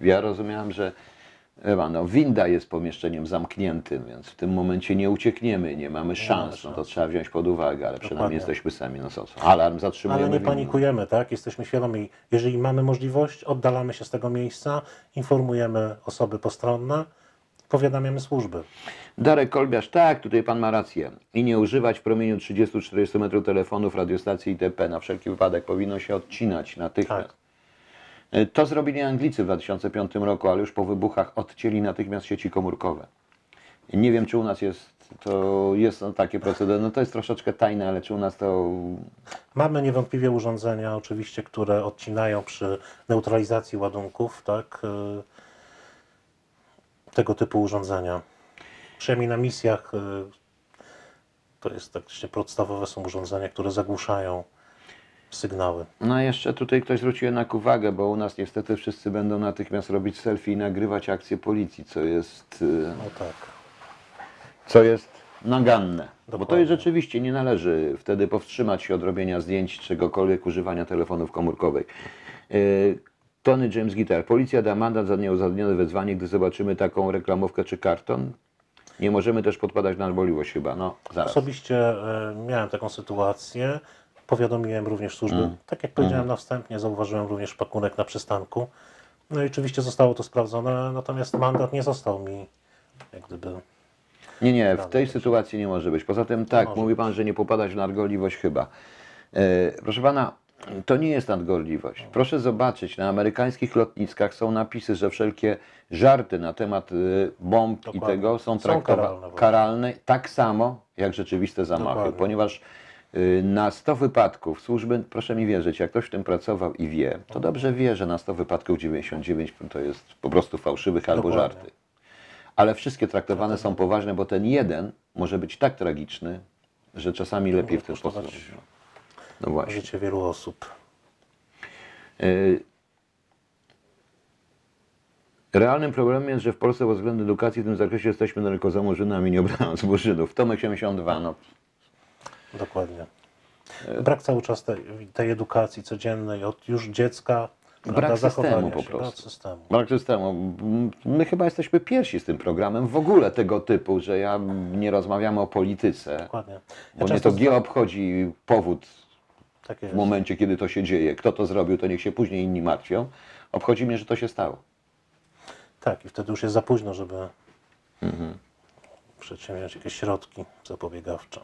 ja rozumiałem, że Ewa, no, winda jest pomieszczeniem zamkniętym, więc w tym momencie nie uciekniemy, nie mamy szans, no to trzeba wziąć pod uwagę, ale przynajmniej jesteśmy sami, no co, co? alarm zatrzymujemy. Ale nie windę. panikujemy, tak? Jesteśmy świadomi, jeżeli mamy możliwość, oddalamy się z tego miejsca, informujemy osoby postronne, powiadamiamy służby. Darek Kolbiarz, tak, tutaj pan ma rację. I nie używać w promieniu 30-40 metrów telefonów, radiostacji itp. Na wszelki wypadek powinno się odcinać natychmiast. Tak. E, To zrobili Anglicy w 2005 roku, ale już po wybuchach odcięli natychmiast sieci komórkowe. Nie wiem, czy u nas jest To jest no, takie procedery. No to jest troszeczkę tajne, ale czy u nas to Mamy niewątpliwie urządzenia, oczywiście, które odcinają przy neutralizacji ładunków, tak? y, Tego typu urządzenia. Przynajmniej na misjach y, to jest właśnie podstawowe są urządzenia, które zagłuszają sygnały. No jeszcze tutaj ktoś zwrócił jednak uwagę, bo u nas niestety wszyscy będą natychmiast robić selfie i nagrywać akcję policji, co jest, y, No tak. co jest naganne. Bo to Dokładnie. jest rzeczywiście, nie należy wtedy powstrzymać się od robienia zdjęć, czegokolwiek, używania telefonów komórkowych. Y, Tony James Guitar. Policja da mandat za nieuzasadnione wezwanie, gdy zobaczymy taką reklamówkę czy karton. Nie możemy też podpadać na alboliwość chyba, no zaraz. Osobiście e, miałem taką sytuację. Powiadomiłem również służby. Tak jak powiedziałem na wstępie, zauważyłem również pakunek na przystanku. No i oczywiście zostało to sprawdzone, natomiast mandat nie został mi jak gdyby. Nie, nie, w tej sytuacji nie może być. Poza tym tak, mówi pan, że nie popadać w nadgorliwość chyba. E, proszę pana, to nie jest nadgorliwość. Proszę zobaczyć, na amerykańskich lotniskach są napisy, że wszelkie żarty na temat y, bomb i Dokładnie. tego są Są traktowane karalne karalne tak samo jak rzeczywiste zamachy, Dokładnie. ponieważ na 100 wypadków służby, proszę mi wierzyć, jak ktoś w tym pracował i wie, to dobrze wie, że na 100 wypadków 99 to jest po prostu fałszywych albo Dokładnie. żarty. Ale wszystkie traktowane są poważne, bo ten jeden może być tak tragiczny, że czasami lepiej w ten sposób. No właśnie. życie wielu osób. Y, Realnym problemem jest, że w Polsce pod względem edukacji w tym zakresie jesteśmy daleko za murzynami, nie obrając murzynów. Tomek 72, no Dokładnie. Brak cały czas tej, tej edukacji codziennej od już dziecka. Brak systemu po prostu. Brak systemu. Brak systemu. My chyba jesteśmy pierwsi z tym programem w ogóle tego typu, że ja nie rozmawiamy o polityce, Dokładnie. Ja bo mnie to nie obchodzi powód tak w momencie, kiedy to się dzieje. Kto to zrobił, to niech się później inni martwią. Obchodzi mnie, że to się stało. Tak, i wtedy już jest za późno, żeby Mhm. przedsięwziąć jakieś środki zapobiegawcze.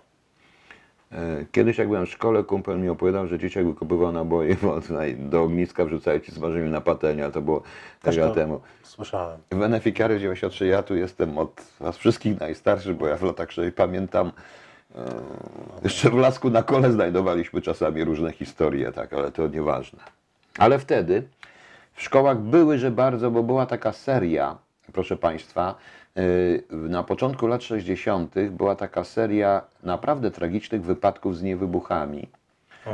E, Kiedyś jak byłem w szkole, kumpel mi opowiadał, że dzieciak wykopywał naboje bo tutaj do ogniska, wrzucając i smażyli na patelnię, ale to było Też tego temu. Słyszałem. W Beneficiary 93 ja tu jestem od was wszystkich najstarszy, bo ja w latach 60 pamiętam, e, jeszcze w Lasku na kole znajdowaliśmy czasami różne historie, tak, ale to nieważne. Ale wtedy w szkołach były, że bardzo, bo była taka seria, proszę Państwa, na początku lat 60. była taka seria naprawdę tragicznych wypadków z niewybuchami.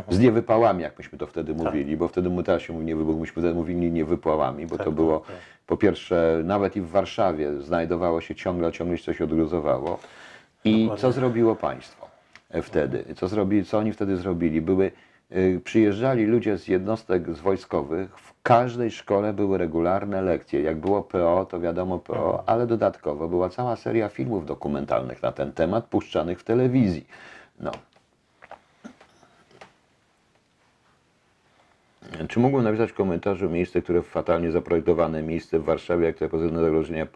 Z niewypałami, jak myśmy to wtedy mówili, bo wtedy my teraz się mówi niewybuch, myśmy wtedy mówili niewypałami, bo Tak, to tak, było tak. po pierwsze, nawet i w Warszawie znajdowało się ciągle, ciągle się coś odgruzowało. I Dokładnie. co zrobiło państwo e, wtedy? Co, zrobili, co oni wtedy zrobili? Były, y, przyjeżdżali ludzie z jednostek z wojskowych, w każdej szkole były regularne lekcje. Jak było PO, to wiadomo PO, ale dodatkowo była cała seria filmów dokumentalnych na ten temat, puszczanych w telewizji. No. Czy mógłbym napisać w komentarzu miejsce, które fatalnie zaprojektowane miejsce w Warszawie, które pozytywne zagrożenia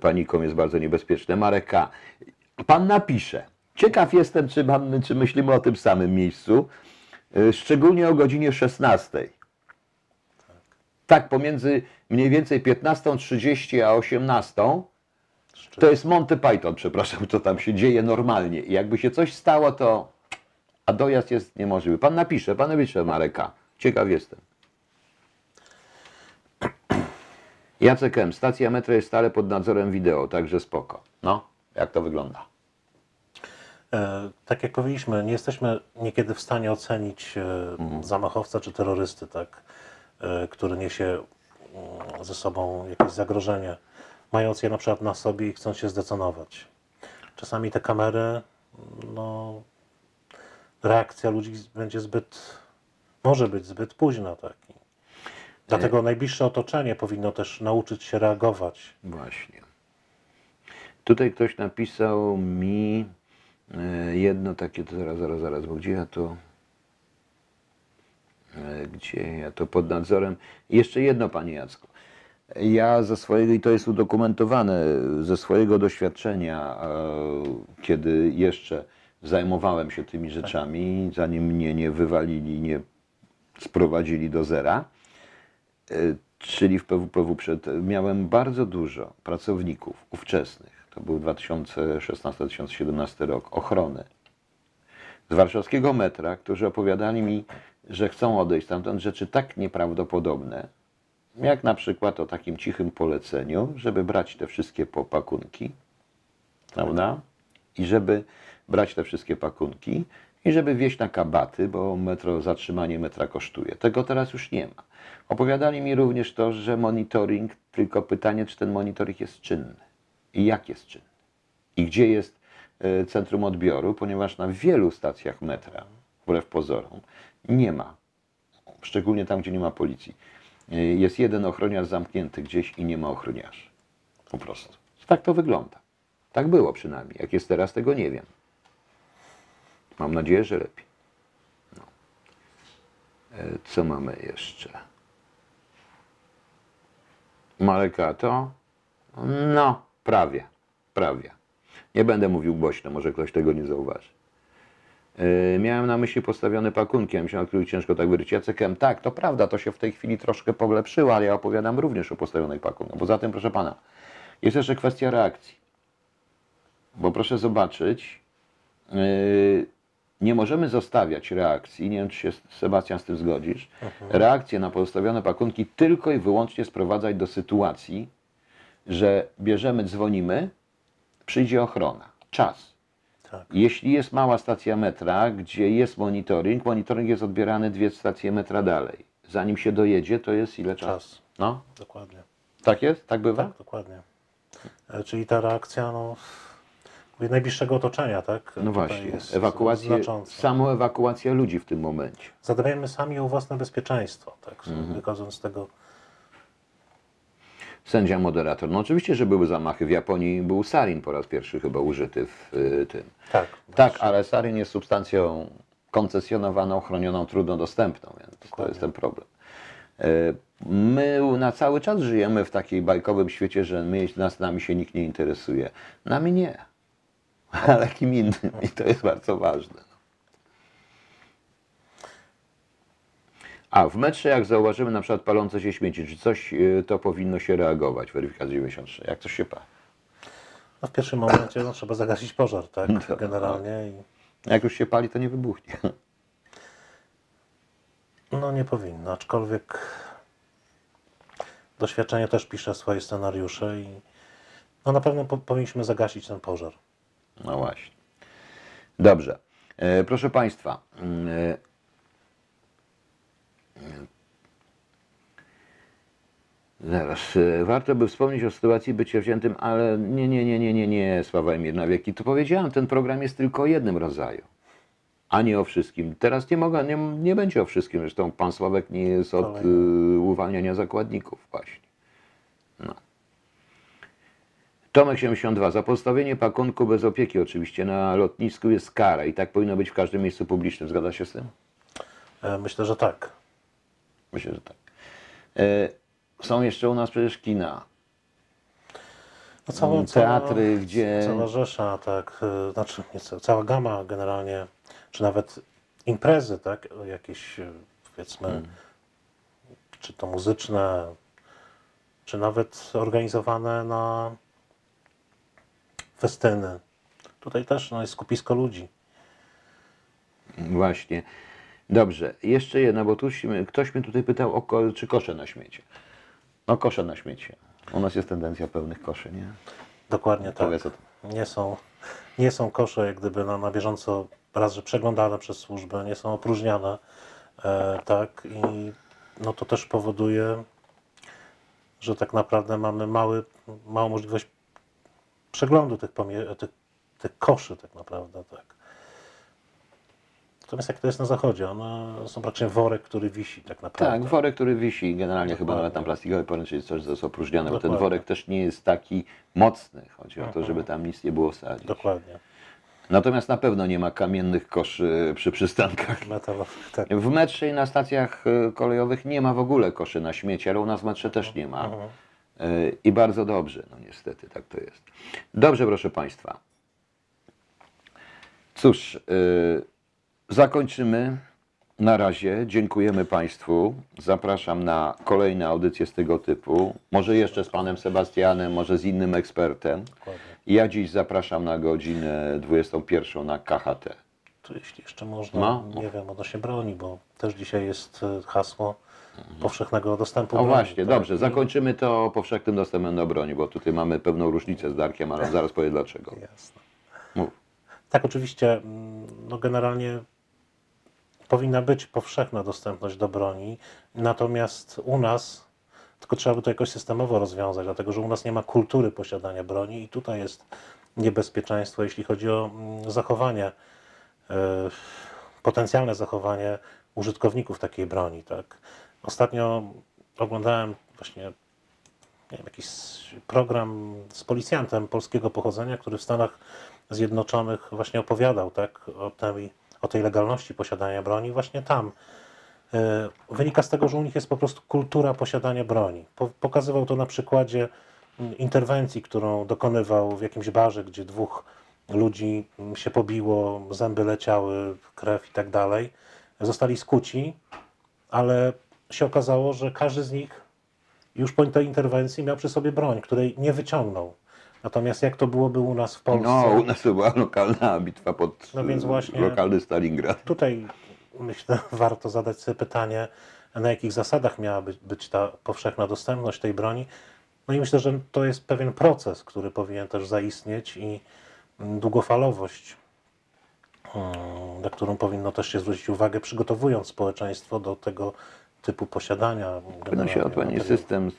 paniką jest bardzo niebezpieczne? Marek K. Pan napisze. Ciekaw jestem, czy, mam, czy myślimy o tym samym miejscu, y, szczególnie o godzinie 16. Tak, pomiędzy mniej więcej 15.30 a 18.00 to jest Monty Python, przepraszam, co tam się dzieje normalnie. I jakby się coś stało, to. A dojazd jest niemożliwy. Pan napisze, pan napisze Mareka. Ciekaw jestem. Jacek M. Stacja metra jest stale pod nadzorem wideo, także spoko. No, jak to wygląda? E, tak jak powiedzieliśmy, nie jesteśmy niekiedy w stanie ocenić e, zamachowca czy terrorysty, tak, e, który niesie mm, ze sobą jakieś zagrożenie, mając je na przykład na sobie i chcąc się zdeconować. Czasami te kamery, no, reakcja ludzi będzie zbyt, może być zbyt późna, tak. Dlatego najbliższe otoczenie powinno też nauczyć się reagować. Właśnie. Tutaj ktoś napisał mi jedno takie, to zaraz, zaraz, zaraz, bo gdzie ja to. e, Gdzie ja to pod nadzorem. Jeszcze jedno, panie Jacku. Ja ze swojego, i to jest udokumentowane, ze swojego doświadczenia, e, kiedy jeszcze zajmowałem się tymi rzeczami, zanim mnie nie wywalili, nie sprowadzili do zera, e, czyli w PWPW przed, miałem bardzo dużo pracowników ówczesnych, to był 2016-2017 rok, ochrony z warszawskiego metra, którzy opowiadali mi, że chcą odejść stamtąd, rzeczy tak nieprawdopodobne, jak na przykład o takim cichym poleceniu, żeby brać te wszystkie popakunki, prawda? I żeby brać te wszystkie pakunki i żeby wieść na kabaty, bo metro, zatrzymanie metra kosztuje. Tego teraz już nie ma. Opowiadali mi również to, że monitoring, tylko pytanie, czy ten monitoring jest czynny jak jest czynny i gdzie jest e, centrum odbioru, ponieważ na wielu stacjach metra, wbrew pozorom, nie ma, szczególnie tam, gdzie nie ma policji, e, jest jeden ochroniarz zamknięty gdzieś i nie ma ochroniarzy. Po prostu. Tak to wygląda. Tak było przynajmniej. Jak jest teraz, tego nie wiem. Mam nadzieję, że lepiej. No. E, Co mamy jeszcze? Maleka to? No, prawie. Prawie. Nie będę mówił głośno, może ktoś tego nie zauważy. Yy, miałem na myśli postawione pakunki, a myślałem, który ciężko tak wyrzucić. Jacek M. Tak, to prawda, to się w tej chwili troszkę polepszyło, ale ja opowiadam również o postawionych pakunkach. Poza tym, proszę pana, jest jeszcze kwestia reakcji. Bo proszę zobaczyć, yy, nie możemy zostawiać reakcji, nie wiem, czy się Sebastian z tym zgodzisz, reakcję na pozostawione pakunki tylko i wyłącznie sprowadzać do sytuacji, że bierzemy, dzwonimy, przyjdzie ochrona. Czas. Tak. Jeśli jest mała stacja metra, gdzie jest monitoring, monitoring jest odbierany dwie stacje metra dalej. Zanim się dojedzie, to jest ile czasu? Czas. No, Dokładnie. tak jest? Tak bywa? Tak, dokładnie. E, Czyli ta reakcja, no, najbliższego otoczenia, tak? No właśnie, jest ewakuację, samą ewakuację ludzi w tym momencie. Zadbajmy sami o własne bezpieczeństwo, tak? Mhm. Wychodząc z tego, Sędzia moderator. No oczywiście, że były zamachy. W Japonii był sarin po raz pierwszy chyba użyty w y, tym. tak. Tak, ale sarin jest substancją koncesjonowaną, chronioną, trudno dostępną, więc to Dokładnie. jest ten problem. E, My na cały czas żyjemy w takiej bajkowym świecie, że my, nas nami się nikt nie interesuje. Nami nie, ale kim innym i to jest bardzo ważne. A w metrze, jak zauważymy na przykład palące się śmieci, czy coś, y, to powinno się reagować, weryfikacja 93. Jak coś się pali? No, w pierwszym momencie no, trzeba zagasić pożar, tak? No. Generalnie. I, Jak już się pali, to nie wybuchnie. no nie powinno, aczkolwiek doświadczenie też pisze swoje scenariusze i no, na pewno po, powinniśmy zagasić ten pożar. No właśnie. Dobrze. E, proszę Państwa. mm, E, zaraz. E, warto by wspomnieć o sytuacji bycia wziętym, ale nie, nie, nie, nie, nie, nie, Sławomir na wieki. To powiedziałem, ten program jest tylko o jednym rodzaju, a nie o wszystkim. Teraz nie mogę, nie, nie będzie o wszystkim. Zresztą Pan Sławek nie jest od y, uwalniania zakładników właśnie. No. Tomek 72. Za postawienie pakunku bez opieki oczywiście na lotnisku jest kara i tak powinno być w każdym miejscu publicznym. Zgadza się z tym? E, Myślę, że tak. Myślę, że tak. E, są jeszcze u nas przecież kina, No, cała, Mm, teatry, gdzie- Cała rzesza, tak, e, znaczy nie, ca- cała gama generalnie, czy nawet imprezy, tak, jakieś e, powiedzmy, Mm. czy to muzyczne, czy nawet organizowane na festyny. Tutaj też no, jest skupisko ludzi. Właśnie. Dobrze, jeszcze jedna, bo tu ktoś mnie tutaj pytał o ko- czy kosze na śmiecie. No kosze na śmiecie. U nas jest tendencja pełnych koszy, nie? Dokładnie tak. Powiedz tym. Nie są, nie są kosze jak gdyby no, na bieżąco raz, że przeglądane przez służbę, nie są opróżniane, e, tak, i no to też powoduje, że tak naprawdę mamy mały, małą możliwość przeglądu tych, tych, tych koszy tak naprawdę, tak. Natomiast jak to jest na zachodzie, one są praktycznie worek, który wisi tak naprawdę. Tak, worek, który wisi, generalnie chyba Dokładnie. nawet tam plastikowy poręcz jest coś, co jest opróżnione, bo ten Dokładnie. worek też nie jest taki mocny. Chodzi o to, Mhm. żeby tam nic nie było sadzić. Dokładnie. Natomiast na pewno nie ma kamiennych koszy przy przystankach. Metalowy, tak. W metrze i na stacjach y, kolejowych nie ma w ogóle koszy na śmieci, ale u nas w metrze też nie ma. Mhm. Y, I bardzo dobrze, no niestety, tak to jest. Dobrze, proszę Państwa. Cóż, y, zakończymy. Na razie dziękujemy Państwu. Zapraszam na kolejne audycje z tego typu. Może jeszcze z Panem Sebastianem, może z innym ekspertem. Ja dziś zapraszam na godzinę 21 na KHT. Tu jeśli jeszcze można, No. nie wiem, odnośnie broni, bo też dzisiaj jest e, hasło powszechnego dostępu O broni. właśnie, tak? dobrze, zakończymy to powszechnym dostępem do broni, bo tutaj mamy pewną różnicę z Darkiem, ale zaraz powie dlaczego. Jasne. Mów. Tak, oczywiście, mm, no generalnie powinna być powszechna dostępność do broni, natomiast u nas, tylko trzeba by to jakoś systemowo rozwiązać, dlatego że u nas nie ma kultury posiadania broni i tutaj jest niebezpieczeństwo, jeśli chodzi o mm, zachowanie, e, potencjalne zachowanie użytkowników takiej broni. Tak? Ostatnio oglądałem właśnie nie wiem, jakiś program z policjantem polskiego pochodzenia, który w Stanach Zjednoczonych właśnie opowiadał tak, o, tej, o tej legalności posiadania broni. Właśnie tam e, wynika z tego, że u nich jest po prostu kultura posiadania broni. Po, pokazywał to na przykładzie mm, interwencji, którą dokonywał w jakimś barze, gdzie dwóch ludzi mm, się pobiło, zęby leciały, krew i tak dalej. Zostali skuci, ale się okazało, że każdy z nich już po tej interwencji miał przy sobie broń, której nie wyciągnął. Natomiast jak to byłoby u nas w Polsce? No, u nas to była lokalna bitwa pod No więc właśnie- lokalny Stalingrad. Tutaj myślę, warto zadać sobie pytanie, na jakich zasadach miała być, być ta powszechna dostępność tej broni. No i myślę, że to jest pewien proces, który powinien też zaistnieć i mm, długofalowość, mm, na którą powinno też się zwrócić uwagę, przygotowując społeczeństwo do tego typu posiadania. Powinno się materiałów. system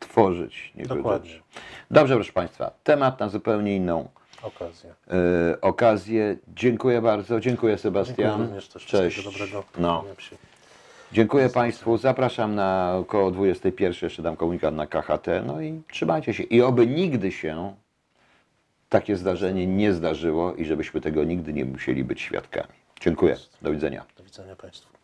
st- stworzyć. Nie Dokładnie. wydać. Dobrze, proszę Państwa, temat na zupełnie inną Okazja. e, okazję. Dziękuję bardzo, dziękuję Dziękuję Sebastian. również też Cześć. dobrego. No. Dziękuję Państwu. Zapraszam na około 21. Jeszcze dam komunikat na KHT. No i trzymajcie się. I oby nigdy się takie zdarzenie nie zdarzyło i żebyśmy tego nigdy nie musieli być świadkami. Dziękuję. Do widzenia. Do widzenia Państwu.